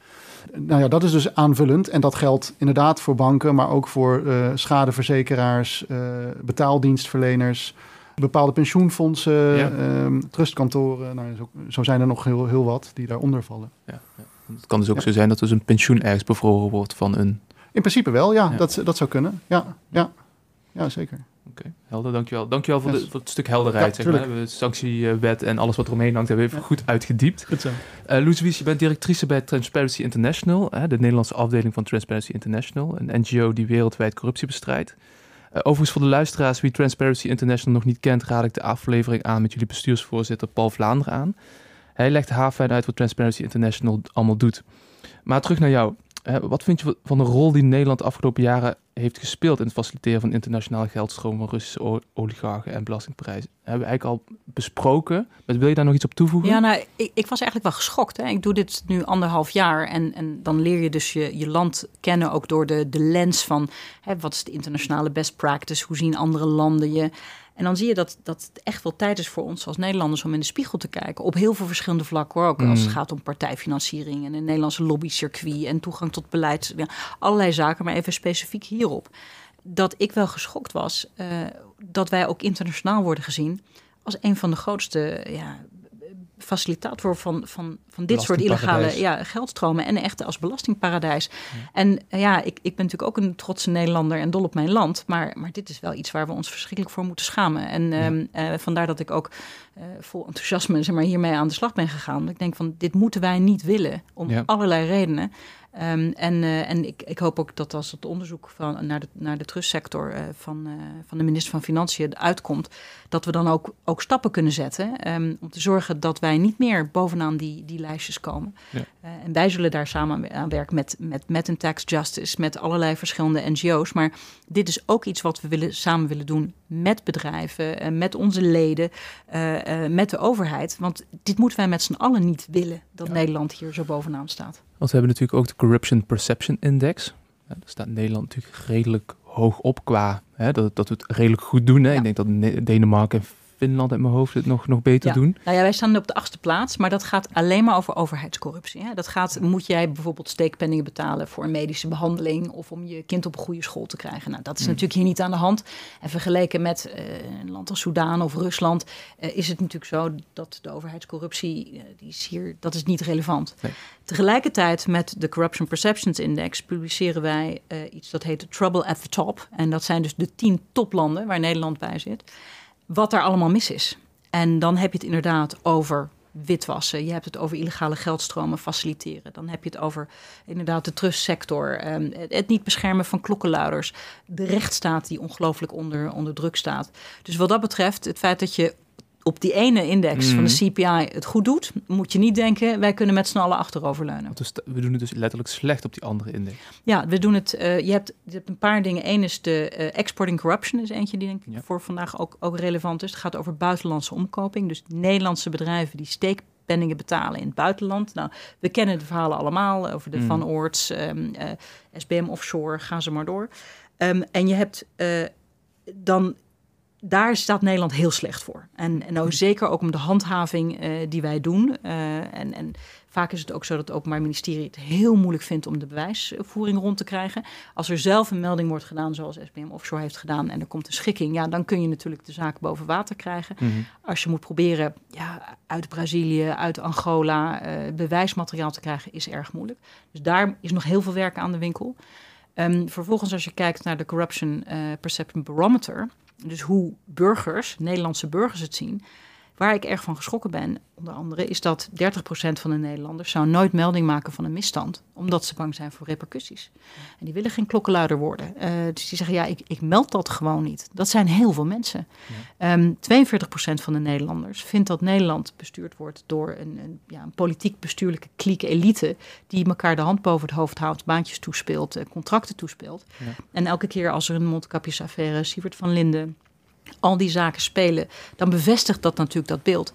Nou ja, dat is dus aanvullend en dat geldt inderdaad voor banken, maar ook voor uh, schadeverzekeraars, uh, betaaldienstverleners, bepaalde pensioenfondsen, ja. Ehm, trustkantoren. Nou, zo, zo, zijn er nog heel, heel wat die daaronder vallen. Ja, ja. Het kan dus ook zo zijn dat dus een pensioen ergens bevroren wordt van een... In principe wel, ja. Dat, dat zou kunnen. Ja, ja. ja zeker. Oké, okay. helder, dankjewel. Dankjewel voor, de, voor het stuk helderheid. zeg maar. De sanctiewet en alles wat eromheen hangt hebben we even goed uitgediept. Goed zo. Uh, Louise je bent directrice bij Transparency International, hè, de Nederlandse afdeling van Transparency International, een NGO die wereldwijd corruptie bestrijdt. Uh, overigens voor de luisteraars wie Transparency International nog niet kent, raad ik de aflevering aan met jullie bestuursvoorzitter Paul Vlaanderen aan. Hij legt haarfijn uit wat Transparency International allemaal doet. Maar terug naar jou. Wat vind je van de rol die Nederland de afgelopen jaren heeft gespeeld in het faciliteren van internationale geldstroom van Russische oligarchen en belastingprijzen? Hebben we eigenlijk al besproken. Maar wil je daar nog iets op toevoegen? Ja, nou, ik, ik was eigenlijk wel geschokt. Hè. Ik doe dit nu anderhalf jaar en, en dan leer je dus je, je land kennen ook door de, de lens van hè, wat is de internationale best practice? Hoe zien andere landen je? En dan zie je dat, dat het echt wel tijd is voor ons als Nederlanders om in de spiegel te kijken. Op heel veel verschillende vlakken hoor. Ook als het mm. gaat om partijfinanciering en een Nederlandse lobbycircuit en toegang tot beleid. Ja, allerlei zaken, maar even specifiek hierop. Dat ik wel geschokt was uh, dat wij ook internationaal worden gezien als een van de grootste ja, facilitator van, van, van dit soort illegale ja, geldstromen en echt als belastingparadijs. En eh, ja, ik, ik ben natuurlijk ook een trotse Nederlander en dol op mijn land, maar, maar dit is wel iets waar we ons verschrikkelijk voor moeten schamen. En ehm, eh, vandaar dat ik ook uh, vol enthousiasme zeg maar, hiermee aan de slag ben gegaan. Ik denk van dit moeten wij niet willen om allerlei redenen. Um, en uh, en ik, ik, hoop ook dat als het onderzoek van, naar, de, naar de trustsector uh, van, uh, van de minister van Financiën uitkomt, dat we dan ook, ook stappen kunnen zetten um, om te zorgen dat wij niet meer bovenaan die, die lijstjes komen. Ja. en wij zullen daar samen aan werken met, met, met een tax justice, met allerlei verschillende NGO's. Maar dit is ook iets wat we willen, samen willen doen met bedrijven, met onze leden, met de overheid. Want dit moeten wij met z'n allen niet willen, dat ja. Nederland hier zo bovenaan staat. Want we hebben natuurlijk ook de Corruption Perception Index. daar staat Nederland natuurlijk redelijk hoog op qua hè, dat, dat we het redelijk goed doen. Hè? Ja. Ik denk dat Denemarken en Finland uit mijn hoofd het nog, nog beter Ja. doen. Nou ja, wij staan op de achtste plaats, maar dat gaat alleen maar over overheidscorruptie. Hè. Dat gaat, moet jij bijvoorbeeld steekpenningen betalen voor een medische behandeling of om je kind op een goede school te krijgen. Nou, dat is Mm. natuurlijk hier niet aan de hand. En vergeleken met eh, een land als Soudaan of Rusland eh, is het natuurlijk zo dat de overheidscorruptie, eh, die is hier, dat is niet relevant. Nee. Tegelijkertijd met de Corruption Perceptions Index publiceren wij iets dat heet Trouble at the Top. En dat zijn dus de tien toplanden waar Nederland bij zit wat daar allemaal mis is. En dan heb je het inderdaad over witwassen. Je hebt het over illegale geldstromen faciliteren. Dan heb je het over inderdaad de trustsector. ehm, het niet beschermen van klokkenluiders. De rechtsstaat die ongelooflijk onder, onder druk staat. Dus wat dat betreft, het feit dat je op die ene index van de CPI het goed doet... moet je niet denken, wij kunnen met z'n allen achteroverleunen. Want we, doen het dus letterlijk slecht op die andere index. Ja, we doen het. eh, je, hebt, je hebt een paar dingen. Eén is de eh, exporting corruption, is eentje die denk ik Ja. voor vandaag ook, ook relevant is. Het gaat over buitenlandse omkoping. Dus Nederlandse bedrijven die steekpenningen betalen in het buitenland. Nou, we kennen de verhalen allemaal over de Mm. Van Oorts, ehm, eh, SBM Offshore, ga ze maar door. Ehm, en je hebt dan. Daar staat Nederland heel slecht voor. En, en nou, zeker ook om de handhaving eh, die wij doen. Eh, en, en Vaak is het ook zo dat het Openbaar Ministerie het heel moeilijk vindt om de bewijsvoering rond te krijgen. Als er zelf een melding wordt gedaan, zoals SBM Offshore heeft gedaan, en er komt een schikking, ja, dan kun je natuurlijk de zaak boven water krijgen. Mhm. Als je moet proberen ja, uit Brazilië, uit Angola eh, bewijsmateriaal te krijgen, is erg moeilijk. Dus daar is nog heel veel werk aan de winkel. Ehm, vervolgens, als je kijkt naar de Corruption Perception Barometer, dus hoe burgers, Nederlandse burgers het zien, waar ik erg van geschrokken ben, onder andere, is dat 30% van de Nederlanders zou nooit melding maken van een misstand, omdat ze bang zijn voor repercussies. En die willen geen klokkenluider worden. Eh, dus die zeggen, ja, ik, ik meld dat gewoon niet. Dat zijn heel veel mensen. Ehm 42% van de Nederlanders vindt dat Nederland bestuurd wordt door een, een, ja, een politiek-bestuurlijke kliek elite die elkaar de hand boven het hoofd houdt, baantjes toespeelt, eh, contracten toespeelt. Ja. En elke keer als er een mondkapjesaffaire, Sievert van Linden, al die zaken spelen, dan bevestigt dat natuurlijk dat beeld.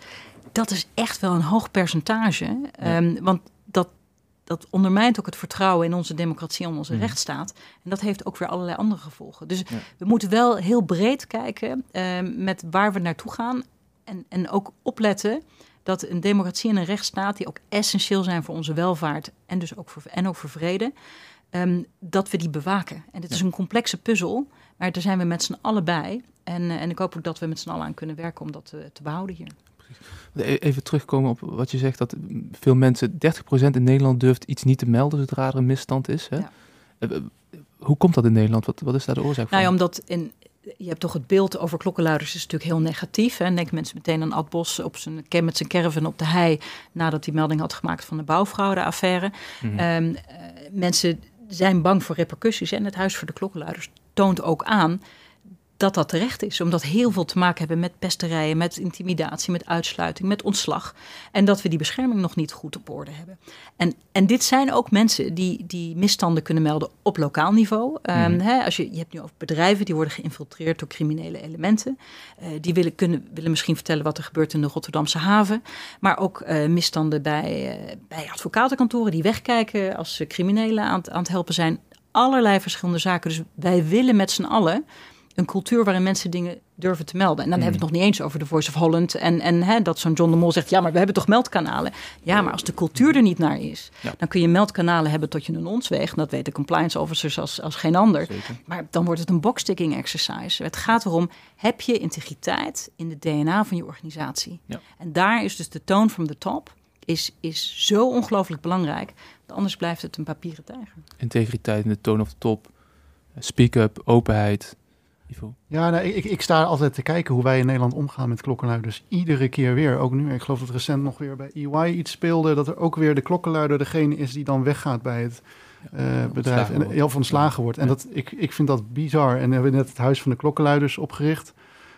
Dat is echt wel een hoog percentage, ehm, want dat, dat ondermijnt ook het vertrouwen in onze democratie en onze Mhm. rechtsstaat. En dat heeft ook weer allerlei andere gevolgen. Dus Ja. we moeten wel heel breed kijken ehm, met waar we naartoe gaan. En, en ook opletten dat een democratie en een rechtsstaat, die ook essentieel zijn voor onze welvaart en dus ook voor, en ook voor vrede, ehm, dat we die bewaken. En dit is een complexe puzzel, maar daar zijn we met z'n allen bij. En, eh, en ik hoop ook dat we met z'n allen aan kunnen werken om dat te, te behouden hier. E- Even terugkomen op wat je zegt, dat veel mensen, 30% in Nederland durft iets niet te melden zodra er een misstand is. Hè? Ja. Eh, eh, Hoe komt dat in Nederland? Wat, wat is daar de oorzaak van? Nou ja, omdat in, je hebt toch het beeld over klokkenluiders is natuurlijk heel negatief. Hè? Dan denken mensen meteen aan Ad Bos op zijn, met zijn caravan op de hei... nadat hij melding had gemaakt van de bouwfraudeaffaire. Eh, mensen zijn bang voor repercussies. En het Huis voor de Klokkenluiders toont ook aan dat dat terecht is. Omdat heel veel te maken hebben met pesterijen, met intimidatie, met uitsluiting, met ontslag. En dat we die bescherming nog niet goed op orde hebben. En, en dit zijn ook mensen die, die misstanden kunnen melden op lokaal niveau. Ehm, Mhm. hè, als je, je hebt nu over bedrijven die worden geïnfiltreerd door criminele elementen. Eh, die willen, kunnen, willen misschien vertellen wat er gebeurt in de Rotterdamse haven. Maar ook eh, misstanden bij, eh, bij advocatenkantoren die wegkijken als ze criminelen aan, aan het helpen zijn. Allerlei verschillende zaken. Dus wij willen met z'n allen een cultuur waarin mensen dingen durven te melden. En dan hebben we het nog niet eens over de Voice of Holland. En, en hè, dat zo'n John de Mol zegt, ja, maar we hebben toch meldkanalen? Ja, maar als de cultuur er niet naar is, Ja. dan kun je meldkanalen hebben tot je een ons weegt. Dat weten compliance officers als, als geen ander. Zeker. Maar dan wordt het een boxticking exercise. Het gaat erom, heb je integriteit in de DNA van je organisatie? Ja. En daar is dus de tone from the top is, is zo ongelooflijk belangrijk. Anders blijft het een papieren tijger. Integriteit in de tone of the top, speak-up, openheid. Ja, nou, ik, ik sta altijd te kijken hoe wij in Nederland omgaan met klokkenluiders. Iedere keer weer, ook nu. Ik geloof dat recent nog weer bij EY iets speelde. Dat er ook weer de klokkenluider degene is die dan weggaat bij het eh, bedrijf. En heel van ontslagen wordt. En Ja. dat, ik, ik vind dat bizar. En we hebben net het Huis van de Klokkenluiders opgericht.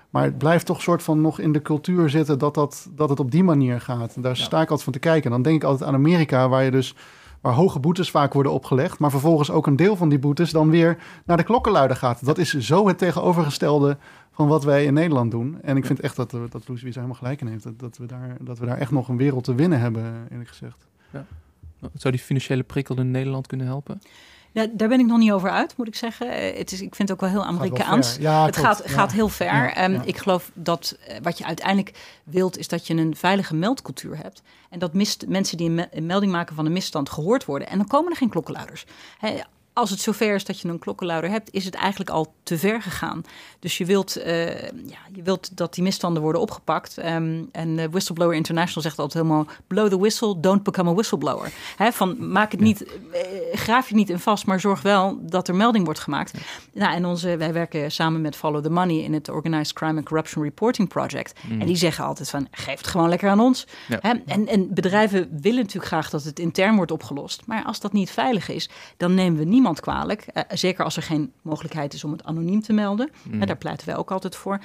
Maar het blijft toch soort van nog in de cultuur zitten dat, dat, dat het op die manier gaat. En daar Ja. sta ik altijd van te kijken. En dan denk ik altijd aan Amerika, waar je dus waar hoge boetes vaak worden opgelegd, maar vervolgens ook een deel van die boetes dan weer naar de klokkenluider gaat. Dat is zo het tegenovergestelde van wat wij in Nederland doen. En ik vind echt dat, eh, dat Loes Wies helemaal gelijk in heeft. Dat, dat, we daar, dat we daar echt nog een wereld te winnen hebben, eerlijk gezegd. Zou die financiële prikkel in Nederland kunnen helpen? Ja, daar ben ik nog niet over uit, moet ik zeggen. Eh, Het is, ik vind het ook wel heel Gaat wel Amerikaans. Ja, het klopt. gaat, Ja. gaat heel ver. Ja, Ehm. Ik geloof dat eh, wat je uiteindelijk wilt, is dat je een veilige meldcultuur hebt. En dat mist, mensen die een, me- een melding maken van een misstand gehoord worden. En dan komen er geen klokkenluiders. Hè, als het zover is dat je een klokkenluider hebt, is het eigenlijk al te ver gegaan. Dus je wilt, eh, ja, je wilt dat die misstanden worden opgepakt. Ehm, en eh, Whistleblower International zegt altijd helemaal: blow the whistle, don't become a whistleblower. Van maak het niet, eh, graaf je niet in vast, maar zorg wel dat er melding wordt gemaakt. Nou, en onze, wij werken samen met Follow the Money in het Organized Crime and Corruption Reporting Project. En die zeggen altijd van, geef het gewoon lekker aan ons. Ja. En, en bedrijven willen natuurlijk graag dat het intern wordt opgelost. Maar als dat niet veilig is, dan nemen we niemand kwalijk. Eh, zeker als er geen mogelijkheid is om het anoniem te melden. Hè, daar pleiten wij ook altijd voor.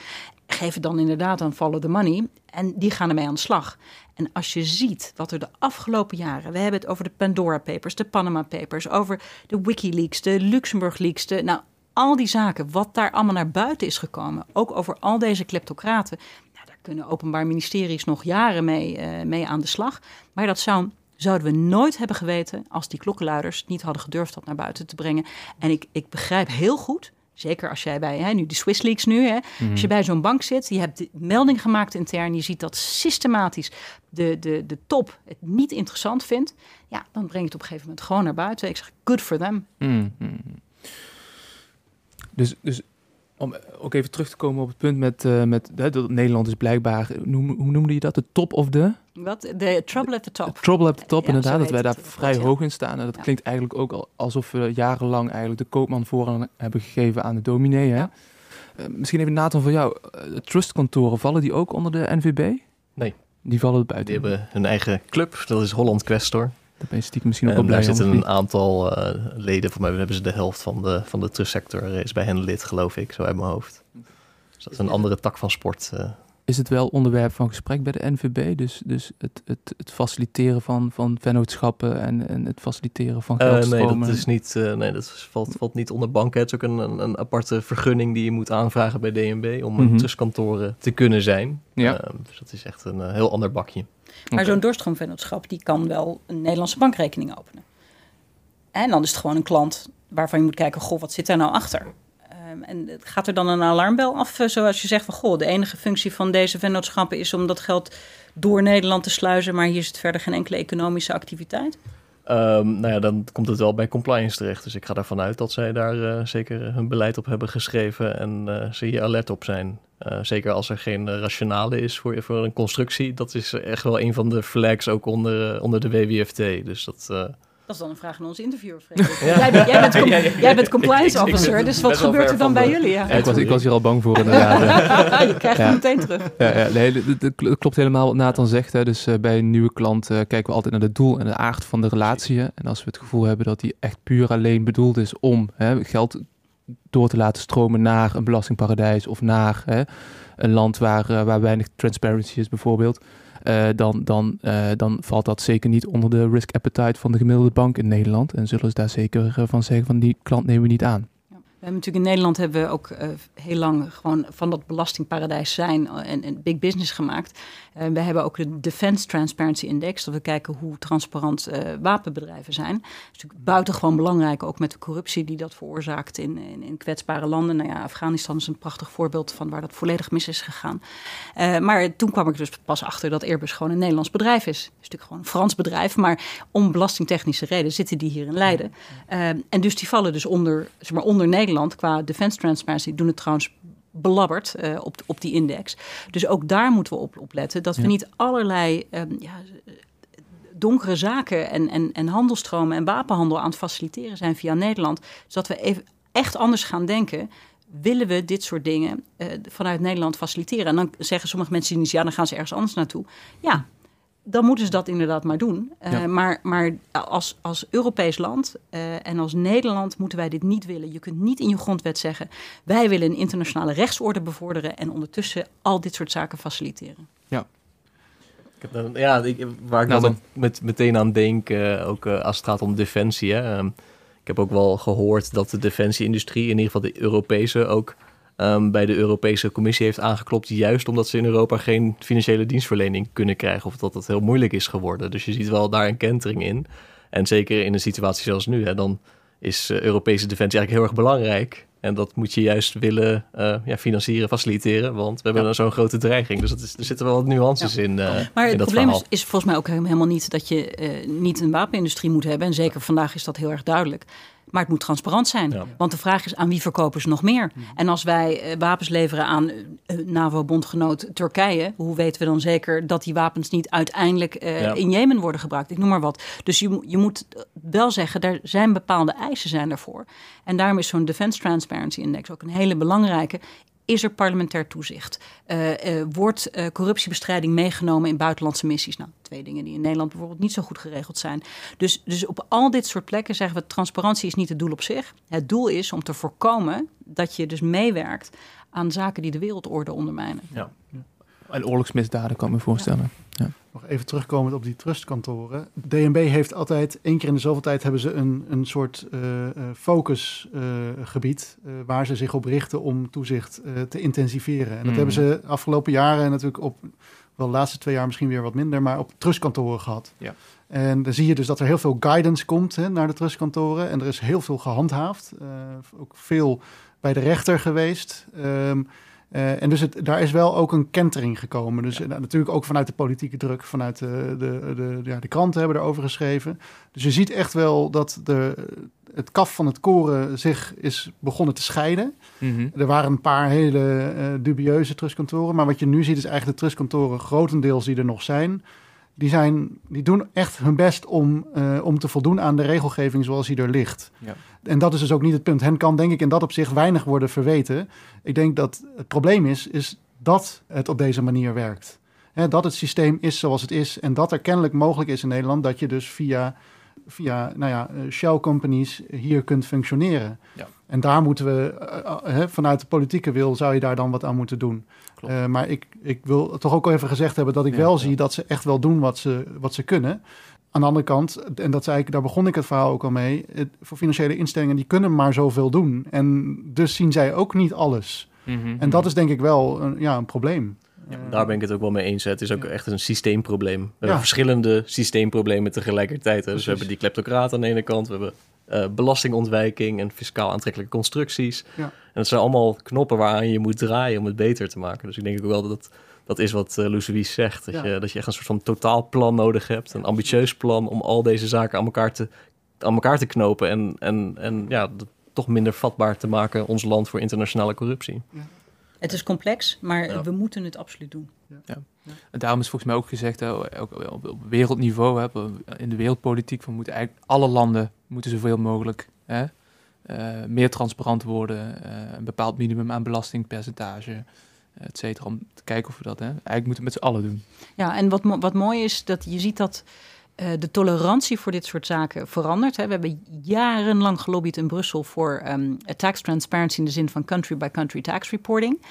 Geef het dan inderdaad aan Follow the Money. En die gaan ermee aan de slag. En als je ziet wat er de afgelopen jaren... We hebben het over de Pandora Papers, de Panama Papers... over de Wikileaks, de Luxemburg Leaks... De, nou, al die zaken, wat daar allemaal naar buiten is gekomen... ook over al deze kleptocraten... Nou, daar kunnen openbaar ministeries nog jaren mee, eh, mee aan de slag. Maar dat zou, zouden we nooit hebben geweten... als die klokkenluiders niet hadden gedurfd dat naar buiten te brengen. En ik, ik begrijp heel goed... Zeker als jij bij, hè, nu de Swiss Leaks nu, hè, als je bij zo'n bank zit, je hebt de melding gemaakt intern, je ziet dat systematisch de, de, de top het niet interessant vindt, ja, dan breng je het op een gegeven moment gewoon naar buiten. Ik zeg, good for them. Mm. Dus, dus om ook even terug te komen op het punt met, eh, met hè, dat Nederland is blijkbaar, hoe, hoe noemde je dat? De top of the? Wat? De trouble at the top. Trouble at the top, Ja, inderdaad. Dat wij daar het vrij hoog in staan. En dat Ja. klinkt eigenlijk ook al alsof we jarenlang eigenlijk de koopman voorrang hebben gegeven aan de dominee. Hè? Ja. Eh, misschien even Nathan van jou. De trustkantoren, vallen die ook onder de NVB? Nee. Die vallen buiten. Die hebben hun eigen club, dat is Holland Questor. Daar ben je stiekem misschien ook wel En blij daar om, zitten een aantal eh, leden, voor mij hebben ze de helft van de, van de trustsector is bij hen lid, geloof ik, zo uit mijn hoofd. Dus dat is een andere tak van sport. eh. Is het wel onderwerp van gesprek bij de NVB? Dus, dus het, het, het faciliteren van, van vennootschappen en, en het faciliteren van Eh, geldstromen? nee, dat is niet, nee, dat is- valt, valt niet onder banken. Het is ook een, een, aparte vergunning die je moet aanvragen bij DNB om Mhm. een trustkantoren te kunnen zijn. Ja. Eh, dus dat is echt een heel ander bakje. Maar zo'n doorstroomvennootschap die kan wel een Nederlandse bankrekening openen. En dan is het gewoon een klant waarvan je moet kijken, goh, wat zit daar nou achter? Ehm, en gaat er dan een alarmbel af, eh, zoals je zegt van, goh, de enige functie van deze vennootschappen is om dat geld door Nederland te sluizen, maar hier zit verder geen enkele economische activiteit? Ehm, nou ja, dan komt het wel bij compliance terecht. Dus ik ga ervan uit dat zij daar eh, zeker hun beleid op hebben geschreven en eh, ze hier alert op zijn. Eh, zeker als er geen rationale is voor, voor een constructie. Dat is echt wel een van de flags ook onder, eh, onder de WWFT. Dus dat... eh, Dat is dan een vraag aan onze interviewer, Frederik. [laughs] Jij, bent, jij, bent com- Ja, ja, ja. jij bent compliance officer, dus wat gebeurt er dan bij de- jullie? Ja? Ja, ik, was, ik was hier al bang voor inderdaad. [laughs] je krijgt Ja. het meteen terug. Ja, ja nee, dat- klopt helemaal wat Nathan zegt. Hè. Dus bij een nieuwe klant kijken we altijd naar het doel en de aard van de relatie. hè. En als we het gevoel hebben dat die echt puur alleen bedoeld is om hè, geld door te laten stromen naar een belastingparadijs of naar hè, een land waar, eh, waar weinig transparency is bijvoorbeeld. eh, dan, dan, eh, dan valt dat zeker niet onder de risk appetite van de gemiddelde bank in Nederland. En zullen ze daar zeker van zeggen van die klant nemen we niet aan. We hebben natuurlijk in Nederland hebben we ook heel lang gewoon van dat belastingparadijs zijn en, en big business gemaakt. Eh, we hebben ook de Defense Transparency Index, dat we kijken hoe transparant eh, wapenbedrijven zijn. Dat is natuurlijk buitengewoon belangrijk, ook met de corruptie die dat veroorzaakt in, in, in kwetsbare landen. Nou ja, Afghanistan is een prachtig voorbeeld van waar dat volledig mis is gegaan. Eh, maar toen kwam ik dus pas achter dat Airbus gewoon een Nederlands bedrijf is. Het is natuurlijk gewoon een Frans bedrijf, maar om belastingtechnische redenen zitten die hier in Leiden. En dus die vallen dus onder, zeg maar, onder Nederland qua defense transparency. Doen het trouwens belabberd eh, op, op die index. Dus ook daar moeten we op, op letten. Dat we Ja. niet allerlei ehm, ja, donkere zaken en, en, en handelstromen en wapenhandel aan het faciliteren zijn via Nederland. Zodat we even echt anders gaan denken. Willen we dit soort dingen eh, vanuit Nederland faciliteren? En dan zeggen sommige mensen, ja, dan gaan ze ergens anders naartoe. Ja, dan moeten ze dat inderdaad maar doen. Eh, Ja. Maar, maar als, als Europees land eh, en als Nederland moeten wij dit niet willen. Je kunt niet in je grondwet zeggen... wij willen een internationale rechtsorde bevorderen... en ondertussen al dit soort zaken faciliteren. Ik heb dan- ja, ik, waar ik Nou dan met, met, meteen aan denk, eh, ook als het gaat om defensie. Hè, ehm, ik heb ook wel gehoord dat de defensieindustrie, in ieder geval de Europese, ook ehm, bij de Europese Commissie heeft aangeklopt. Juist omdat ze in Europa geen financiële dienstverlening kunnen krijgen. Of dat het heel moeilijk is geworden. Dus je ziet wel daar een kentering in. En zeker in een situatie zoals nu, hè, dan is eh, Europese defensie eigenlijk heel erg belangrijk. En dat moet je juist willen eh, ja, financieren, faciliteren. Want we hebben dan zo'n grote dreiging. Dus dat is, er zitten wel wat nuances in, eh, Maar in het dat probleem is, is volgens mij ook helemaal niet dat je niet een wapenindustrie moet hebben. En zeker vandaag is dat heel erg duidelijk. Maar het moet transparant zijn. Ja. Want de vraag is aan wie verkopen ze nog meer? En als wij eh, wapens leveren aan eh, NAVO-bondgenoot Turkije, hoe weten we dan zeker dat die wapens niet uiteindelijk eh, Ja. in Jemen worden gebruikt? Ik noem maar wat. Dus je, je moet wel zeggen, er zijn bepaalde eisen zijn daarvoor. En daarom is zo'n Defense Transparency Index ook een hele belangrijke. Is er parlementair toezicht? Eh, eh, wordt eh, corruptiebestrijding meegenomen in buitenlandse missies? Nou, twee dingen die in Nederland bijvoorbeeld niet zo goed geregeld zijn. Dus, dus op al dit soort plekken zeggen we: transparantie is niet het doel op zich. Het doel is om te voorkomen dat je dus meewerkt aan zaken die de wereldorde ondermijnen. En oorlogsmisdaden kan ik me voorstellen. Nog even terugkomend op die trustkantoren. DNB heeft altijd, één keer in de zoveel tijd, hebben ze een, een soort eh, eh, focusgebied eh, waar ze zich op richten om toezicht eh, te intensiveren. En dat hebben ze afgelopen jaren natuurlijk op, wel de laatste twee jaar misschien weer wat minder, maar op trustkantoren gehad. Ja. En dan zie je dus dat er heel veel guidance komt hè, naar de trustkantoren. En er is heel veel gehandhaafd. eh, ook veel bij de rechter geweest. Ehm, eh, en dus het, daar is wel ook een kentering gekomen. Dus eh, natuurlijk ook vanuit de politieke druk, vanuit de, de, de, ja, de kranten hebben erover geschreven. Dus je ziet echt wel dat de, het kaf van het koren zich is begonnen te scheiden. Mhm. Er waren een paar hele eh, dubieuze trustkantoren. Maar wat je nu ziet is eigenlijk de trustkantoren, grotendeels die er nog zijn. Die, zijn, die doen echt hun best om, eh, om te voldoen aan de regelgeving zoals die er ligt. Ja. En dat is dus ook niet het punt. Hen kan denk ik in dat opzicht weinig worden verweten. Ik denk dat het probleem is, is dat het op deze manier werkt. Dat het systeem is zoals het is. En dat er kennelijk mogelijk is in Nederland dat je dus via, via nou ja, eh, shell companies hier kunt functioneren. Ja. En daar moeten we, eh, vanuit de politieke wil, zou je daar dan wat aan moeten doen. Klopt. Eh, maar ik, ik wil toch ook even gezegd hebben dat ik Ja, wel ja. zie dat ze echt wel doen wat ze, wat ze kunnen. Aan de andere kant, en dat is eigenlijk, daar begon ik het verhaal ook al mee, het, voor financiële instellingen die kunnen maar zoveel doen. En dus zien zij ook niet alles. Mhm. En dat is denk ik wel een, ja, een probleem. Ja, Eh, daar ben ik het ook wel mee eens. hè. Het is ook Ja. echt een systeemprobleem. We Ja. hebben verschillende systeemproblemen tegelijkertijd. Hè. Dus we hebben die kleptocraat aan de ene kant. We hebben eh, belastingontwijking en fiscaal aantrekkelijke constructies. Ja. En dat zijn allemaal knoppen waaraan je moet draaien om het beter te maken. Dus ik denk ook wel dat dat is wat uh, zegt. Dat, Ja. je, dat je echt een soort van totaalplan nodig hebt. Een ambitieus plan om al deze zaken aan elkaar te, aan elkaar te knopen. En, en, en ja, dat toch minder vatbaar te maken, ons land, voor internationale corruptie. Het is complex, maar Ja. we moeten het absoluut doen. En daarom is volgens mij ook gezegd, ook op, wereldniveau, in de wereldpolitiek, van moeten eigenlijk alle landen moeten zoveel mogelijk hè, eh, meer transparant worden, eh, een bepaald minimum aan belastingpercentage, et cetera, om te kijken of we dat, hè, eigenlijk moeten we met z'n allen doen. Ja, en wat, wat mooi is, dat je ziet dat eh, de tolerantie voor dit soort zaken verandert. Hè. We hebben jarenlang gelobbyd in Brussel voor ehm, tax transparency in de zin van country-by-country tax reporting.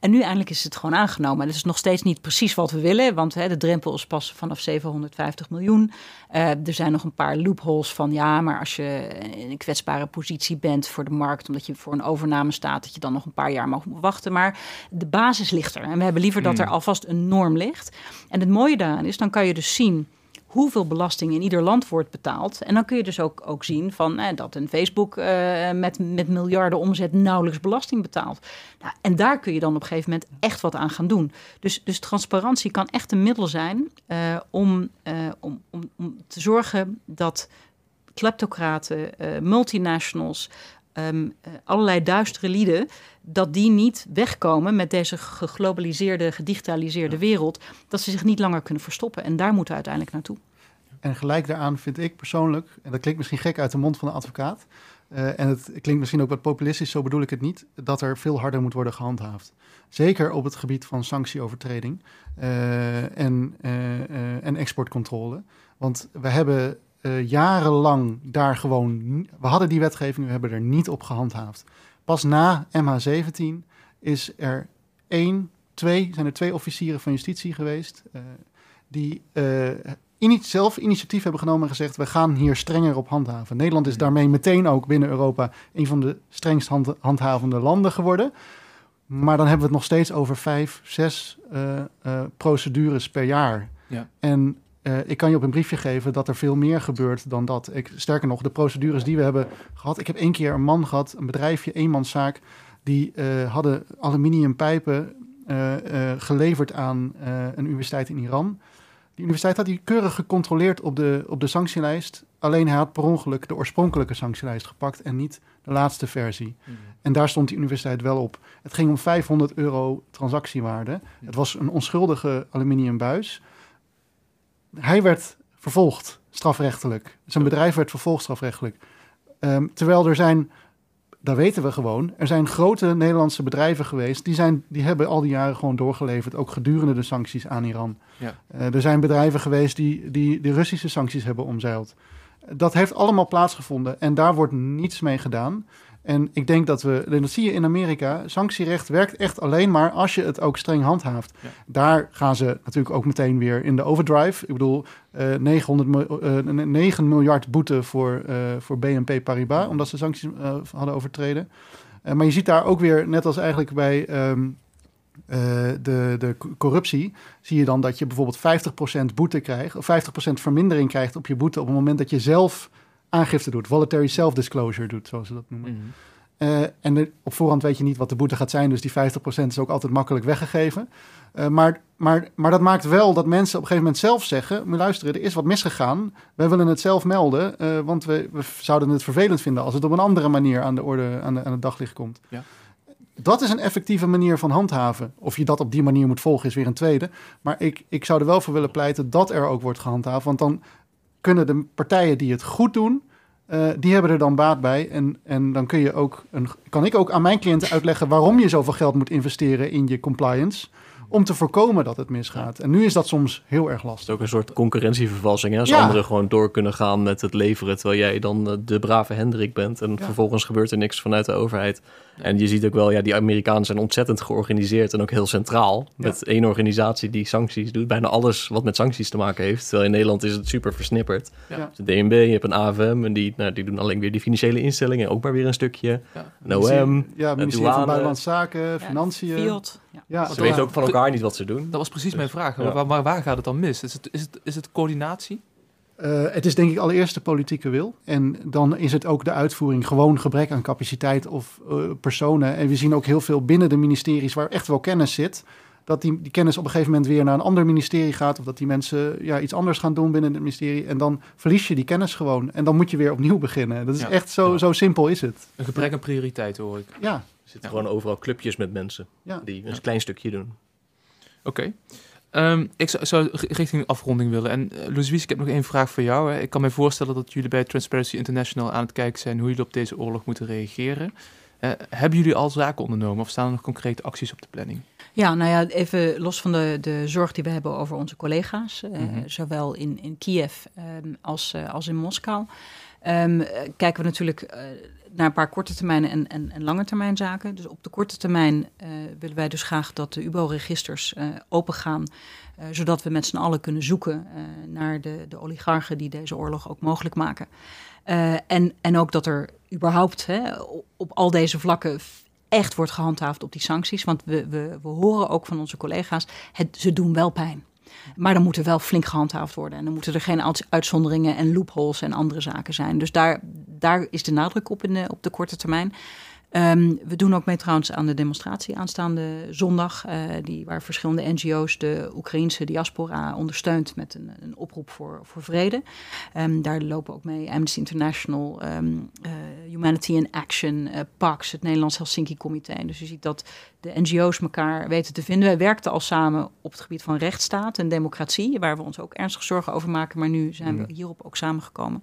En nu eindelijk is het gewoon aangenomen. En het is nog steeds niet precies wat we willen, want hè, de drempel is pas vanaf 750 miljoen. Eh, er zijn nog een paar loopholes van ja, maar als je in een kwetsbare positie bent voor de markt, omdat je voor een overname staat, dat je dan nog een paar jaar mag wachten. Maar de basis ligt er. En we hebben liever dat er alvast een norm ligt. En het mooie daaraan is, dan kan je dus zien hoeveel belasting in ieder land wordt betaald. En dan kun je dus ook, ook zien van, eh, dat een Facebook eh, met, met miljarden omzet nauwelijks belasting betaalt. Nou, en daar kun je dan op een gegeven moment echt wat aan gaan doen. Dus, dus transparantie kan echt een middel zijn eh, om, eh, om, om, om te zorgen dat kleptocraten, multinationals, ehm, eh, allerlei duistere lieden, dat die niet wegkomen met deze geglobaliseerde, gedigitaliseerde wereld, dat ze zich niet langer kunnen verstoppen. En daar moeten we uiteindelijk naartoe. En gelijk daaraan vind ik persoonlijk, en dat klinkt misschien gek uit de mond van de advocaat, eh, en het klinkt misschien ook wat populistisch, zo bedoel ik het niet, dat er veel harder moet worden gehandhaafd. Zeker op het gebied van sanctieovertreding eh, en, eh, en exportcontrole. Want we hebben jarenlang daar gewoon, we hadden die wetgeving, we hebben er niet op gehandhaafd. Pas na MH17 is er één, twee, zijn er twee officieren van justitie geweest die ini- zelf initiatief hebben genomen en gezegd: we gaan hier strenger op handhaven. Nederland is daarmee meteen ook binnen Europa een van de strengst hand- handhavende landen geworden. Maar dan hebben we het nog steeds over vijf, zes eh, eh, procedures per jaar. Ja. En eh, ik kan je op een briefje geven dat er veel meer gebeurt dan dat. Ik, sterker nog, de procedures die we hebben gehad. Ik heb één keer een man gehad, een bedrijfje, eenmanszaak. Die hadden aluminiumpijpen geleverd aan een universiteit in Iran. Die universiteit had die keurig gecontroleerd op de, op de sanctielijst. Alleen hij had per ongeluk de oorspronkelijke sanctielijst gepakt en niet de laatste versie. En daar stond die universiteit wel op. Het ging om 500 euro transactiewaarde. Het was een onschuldige aluminiumbuis. Hij werd vervolgd strafrechtelijk. Zijn bedrijf werd vervolgd strafrechtelijk. Ehm, terwijl er zijn, dat weten we gewoon, er zijn grote Nederlandse bedrijven geweest. Die, zijn, die hebben al die jaren gewoon doorgeleverd, ook gedurende de sancties aan Iran. Ja. Eh, er zijn bedrijven geweest die, die de Russische sancties hebben omzeild. Dat heeft allemaal plaatsgevonden en daar wordt niets mee gedaan. En ik denk dat we, en dat zie je in Amerika, sanctierecht werkt echt alleen maar als je het ook streng handhaaft. Ja. Daar gaan ze natuurlijk ook meteen weer in de overdrive. Ik bedoel, eh 900 mil- eh, 9 miljard boete voor, eh, voor BNP Paribas, omdat ze sancties eh, hadden overtreden. Eh, maar je ziet daar ook weer, net als eigenlijk bij ehm, eh, de, de co- corruptie, zie je dan dat je bijvoorbeeld 50% boete krijgt, of 50% vermindering krijgt op je boete op het moment dat je zelf aangifte doet, voluntary self-disclosure doet, zoals ze dat noemen. Mhm. Eh, en de- op voorhand weet je niet wat de boete gaat zijn, dus die 50% is ook altijd makkelijk weggegeven. Eh, maar, maar, maar dat maakt wel dat mensen op een gegeven moment zelf zeggen: "Maar luisteren, er is wat misgegaan. Wij willen het zelf melden, eh, want we, we zouden het vervelend vinden als het op een andere manier aan de orde aan, de, aan het daglicht komt. Ja. Dat is een effectieve manier van handhaven. Of je dat op die manier moet volgen, is weer een tweede. Maar ik, ik zou er wel voor willen pleiten dat er ook wordt gehandhaafd. Want dan kunnen de partijen die het goed doen, eh, die hebben er dan baat bij. En, en dan kun je ook een, kan ik ook aan mijn cliënten uitleggen waarom je zoveel geld moet investeren in je compliance. Om te voorkomen dat het misgaat. En nu is dat soms heel erg Het lastig. is ook een soort concurrentievervalsing. Hè? Als Ja. anderen gewoon door kunnen gaan met het leveren, terwijl jij dan eh, de brave Hendrik bent. En Ja. vervolgens gebeurt er niks vanuit de overheid. En je ziet ook wel, ja, die Amerikanen zijn ontzettend georganiseerd en ook heel centraal. Met één organisatie die sancties doet. Bijna alles wat met sancties te maken heeft. Terwijl in Nederland is het super versnipperd. Hebt de DNB, je hebt een AFM en die, nou, die doen alleen weer die financiële instellingen. Ook maar weer een stukje. Ja. Een OM. ja, ministerie douane. van Buitenlandse Zaken, Financiën. Fiat. Ja. Ja, Ze weten ook van elkaar niet wat ze doen. Dat was precies Dus, mijn vraag. ja. Waar, maar waar gaat het dan mis? Is het, is het, is het coördinatie? Eh, het is denk ik allereerst de politieke wil. En dan is het ook de uitvoering. Gewoon gebrek aan capaciteit of eh, personen. En we zien ook heel veel binnen de ministeries waar echt wel kennis zit. Dat die, die kennis op een gegeven moment weer naar een ander ministerie gaat. Of dat die mensen ja, iets anders gaan doen binnen het ministerie. En dan verlies je die kennis gewoon. En dan moet je weer opnieuw beginnen. Dat is Ja. echt zo, Ja. zo simpel is het. Een gebrek aan prioriteit hoor ik. Ja, Er zitten Ja. gewoon overal clubjes met mensen ja. die een klein stukje doen. Oké. Ehm, ik zou, zou ri- richting afronding willen. En uh, Louise, ik heb nog één vraag voor jou. Hè. Ik kan me voorstellen dat jullie bij Transparency International aan het kijken zijn hoe jullie op deze oorlog moeten reageren. Eh, hebben jullie al zaken ondernomen of staan er nog concrete acties op de planning? Ja, nou ja, even los van de, de zorg die we hebben over onze collega's, eh, Mhm. zowel in, in Kiev ehm, als, als in Moskou, ehm, eh, kijken we natuurlijk naar een paar korte termijn en, en, en lange termijn zaken. Dus op de korte termijn eh, willen wij dus graag dat de UBO-registers eh opengaan, eh, zodat we met z'n allen kunnen zoeken naar de, de oligarchen die deze oorlog ook mogelijk maken. En, en ook dat er überhaupt hè, op, op al deze vlakken echt wordt gehandhaafd op die sancties. Want we, we, we horen ook van onze collega's, het, ze doen wel pijn. Maar dan moet er wel flink gehandhaafd worden. En dan moeten er geen uit- uitzonderingen en loopholes en andere zaken zijn. Dus daar, daar is de nadruk op in de, op de korte termijn. Ehm, we doen ook mee trouwens aan de demonstratie aanstaande zondag. eh, die, waar verschillende NGO's de Oekraïnse diaspora ondersteunt met een, een oproep voor, voor vrede. Ehm, daar lopen ook mee Amnesty International, ehm, eh, Humanity in Action, eh, PAX, het Nederlands Helsinki-comité. Dus je ziet dat de NGO's elkaar weten te vinden. Wij werkten al samen op het gebied van rechtsstaat en democratie, waar we ons ook ernstig zorgen over maken. Maar nu zijn we hierop ook samengekomen.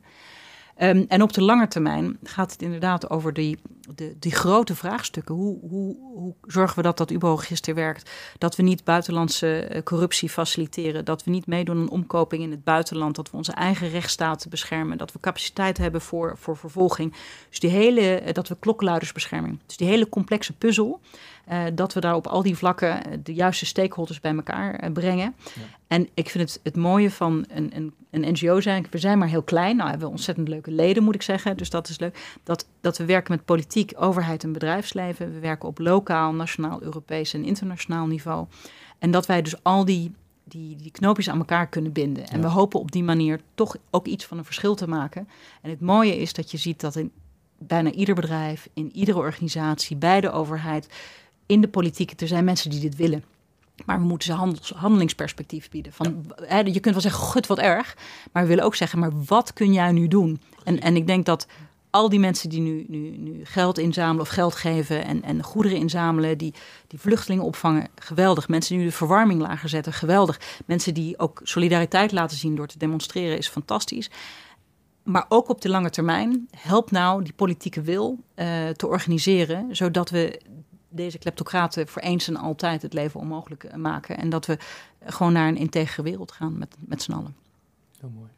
Ehm, en op de lange termijn gaat het inderdaad over die, de, die grote vraagstukken. Hoe, hoe, hoe zorgen we dat dat UBO-register werkt? Dat we niet buitenlandse eh, corruptie faciliteren. Dat we niet meedoen aan omkoping in het buitenland. Dat we onze eigen rechtsstaten beschermen. Dat we capaciteit hebben voor, voor vervolging. Dus die hele, eh, dat we klokkenluidersbescherming. Dus die hele complexe puzzel. Eh, dat we daar op al die vlakken eh, de juiste stakeholders bij elkaar eh, brengen. En ik vind het, het mooie van een, een, een NGO zijn. We zijn maar heel klein. Nou hebben we ontzettend leuke leden, moet ik zeggen. Dus dat is leuk. Dat, dat we werken met politiek, overheid en bedrijfsleven. We werken op lokaal, nationaal, Europees en internationaal niveau. En dat wij dus al die, die, die knoopjes aan elkaar kunnen binden. En we hopen op die manier toch ook iets van een verschil te maken. En het mooie is dat je ziet dat in bijna ieder bedrijf, in iedere organisatie, bij de overheid, in de politiek, er zijn mensen die dit willen. Maar we moeten ze handels, handelingsperspectief bieden. Van, je kunt wel zeggen, gut wat erg. Maar we willen ook zeggen, maar wat kun jij nu doen? En, en ik denk dat al die mensen die nu, nu, nu geld inzamelen of geld geven en, en goederen inzamelen, die, die vluchtelingen opvangen, geweldig. Mensen die nu de verwarming lager zetten, geweldig. Mensen die ook solidariteit laten zien door te demonstreren, is fantastisch. Maar ook op de lange termijn, help nou die politieke wil uh, te organiseren, zodat we deze kleptocraten voor eens en altijd het leven onmogelijk maken. En dat we gewoon naar een integere wereld gaan met, met z'n allen. Heel mooi.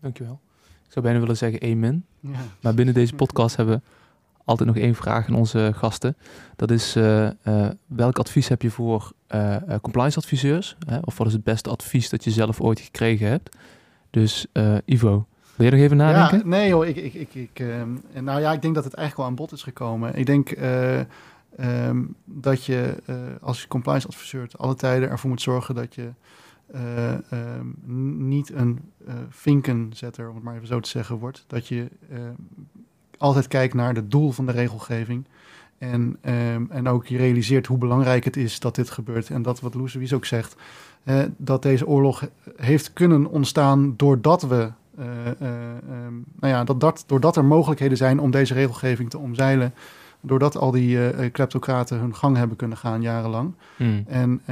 Dankjewel. Ik zou bijna willen zeggen amen. Ja. Maar binnen deze podcast hebben we altijd nog één vraag aan onze gasten. Dat is, uh, uh, welk advies heb je voor uh, compliance adviseurs? Hè? Of wat is het beste advies dat je zelf ooit gekregen hebt? Dus Ivo, wil je nog even nadenken? Ja, nee joh, ik, ik, ik, ik ehm, nou ja, ik denk dat het eigenlijk wel aan bod is gekomen. Ik denk um, dat je als compliance adviseur alle tijden ervoor moet zorgen dat je uh, um, niet een uh, vinkenzetter, om het maar even zo te zeggen, wordt. Dat je uh, altijd kijkt naar het doel van de regelgeving. En, en ook je realiseert hoe belangrijk het is dat dit gebeurt. En dat wat Loes ook zegt, dat deze oorlog heeft kunnen ontstaan doordat we. Nou ja, dat, dat, doordat er mogelijkheden zijn om deze regelgeving te omzeilen. Doordat al die kleptocraten hun gang hebben kunnen gaan jarenlang. Hmm. En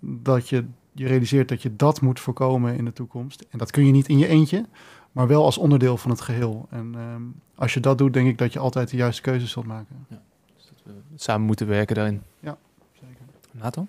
dat je je realiseert dat je dat moet voorkomen in de toekomst. En dat kun je niet in je eentje, maar wel als onderdeel van het geheel. En um, als je dat doet, denk ik dat je altijd de juiste keuzes zult maken. Ja, dus dat we samen moeten werken daarin. Ja, zeker. Nathan?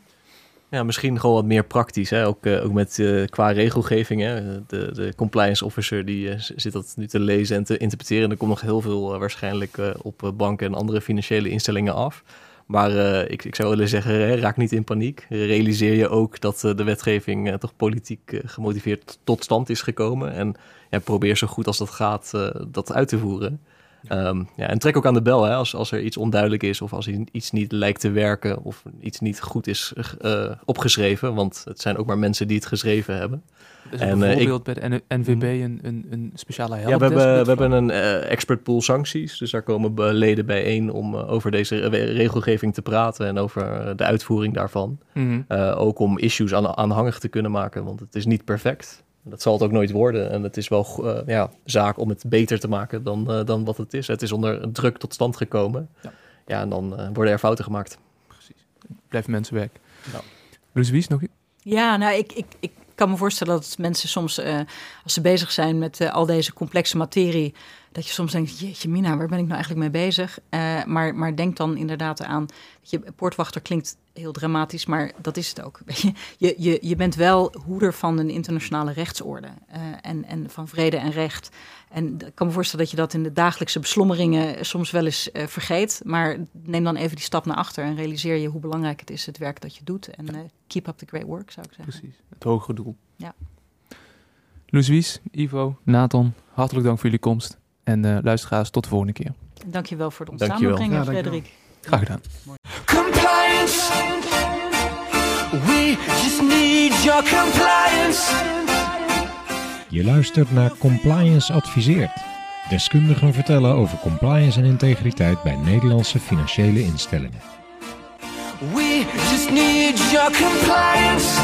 Ja, misschien gewoon wat meer praktisch. Hè? Ook, uh, ook met uh, qua regelgeving. Hè? De, de compliance officer die uh, zit dat nu te lezen en te interpreteren. Er komt nog heel veel waarschijnlijk op banken en andere financiële instellingen af. Maar ik, ik zou willen zeggen, raak niet in paniek. Realiseer je ook dat de wetgeving toch politiek gemotiveerd tot stand is gekomen. En ja, probeer zo goed als dat gaat dat uit te voeren. Um, ja, en trek ook aan de bel hè, als, als er iets onduidelijk is of als iets niet lijkt te werken of iets niet goed is opgeschreven. Want het zijn ook maar mensen die het geschreven hebben. Dus en, bijvoorbeeld ik, bij de NVB een, een, een speciale helpdesk? Ja, we hebben, we hebben een uh, expert pool sancties. Dus daar komen leden bijeen om uh, over deze regelgeving te praten en over de uitvoering daarvan. Mm -hmm. uh, ook om issues aan, aanhangig te kunnen maken, want het is niet perfect. Dat zal het ook nooit worden. En het is wel ja, zaak om het beter te maken dan, dan wat het is. Het is onder druk tot stand gekomen. Ja, ja en dan worden er fouten gemaakt. Precies. Blijft mensenwerk. Ja. Louis Wies nog? Ja, nou, ik, ik, ik kan me voorstellen dat mensen soms, uh, als ze bezig zijn met uh, al deze complexe materie, dat je soms denkt, jeetje mina, waar ben ik nou eigenlijk mee bezig? Uh, maar, maar denk dan inderdaad aan, je, poortwachter klinkt heel dramatisch, maar dat is het ook. [laughs] Je, je, je bent wel hoeder van een internationale rechtsorde en, en van vrede en recht. En ik kan me voorstellen dat je dat in de dagelijkse beslommeringen soms wel eens uh, vergeet. Maar neem dan even die stap naar achter en realiseer je hoe belangrijk het is, het werk dat je doet. En uh, keep up the great work, zou ik zeggen. Precies, het hogere doel. Ja. Louis, Ivo, Nathan, hartelijk dank voor jullie komst. En uh, luisteraars, tot de volgende keer. Dank je wel voor de ons samenbrengen, ja, Frederik. Graag gedaan. Compliance. We just need your compliance. Je luistert naar Compliance Adviseert. Deskundigen vertellen over compliance en integriteit bij Nederlandse financiële instellingen. We just need your compliance.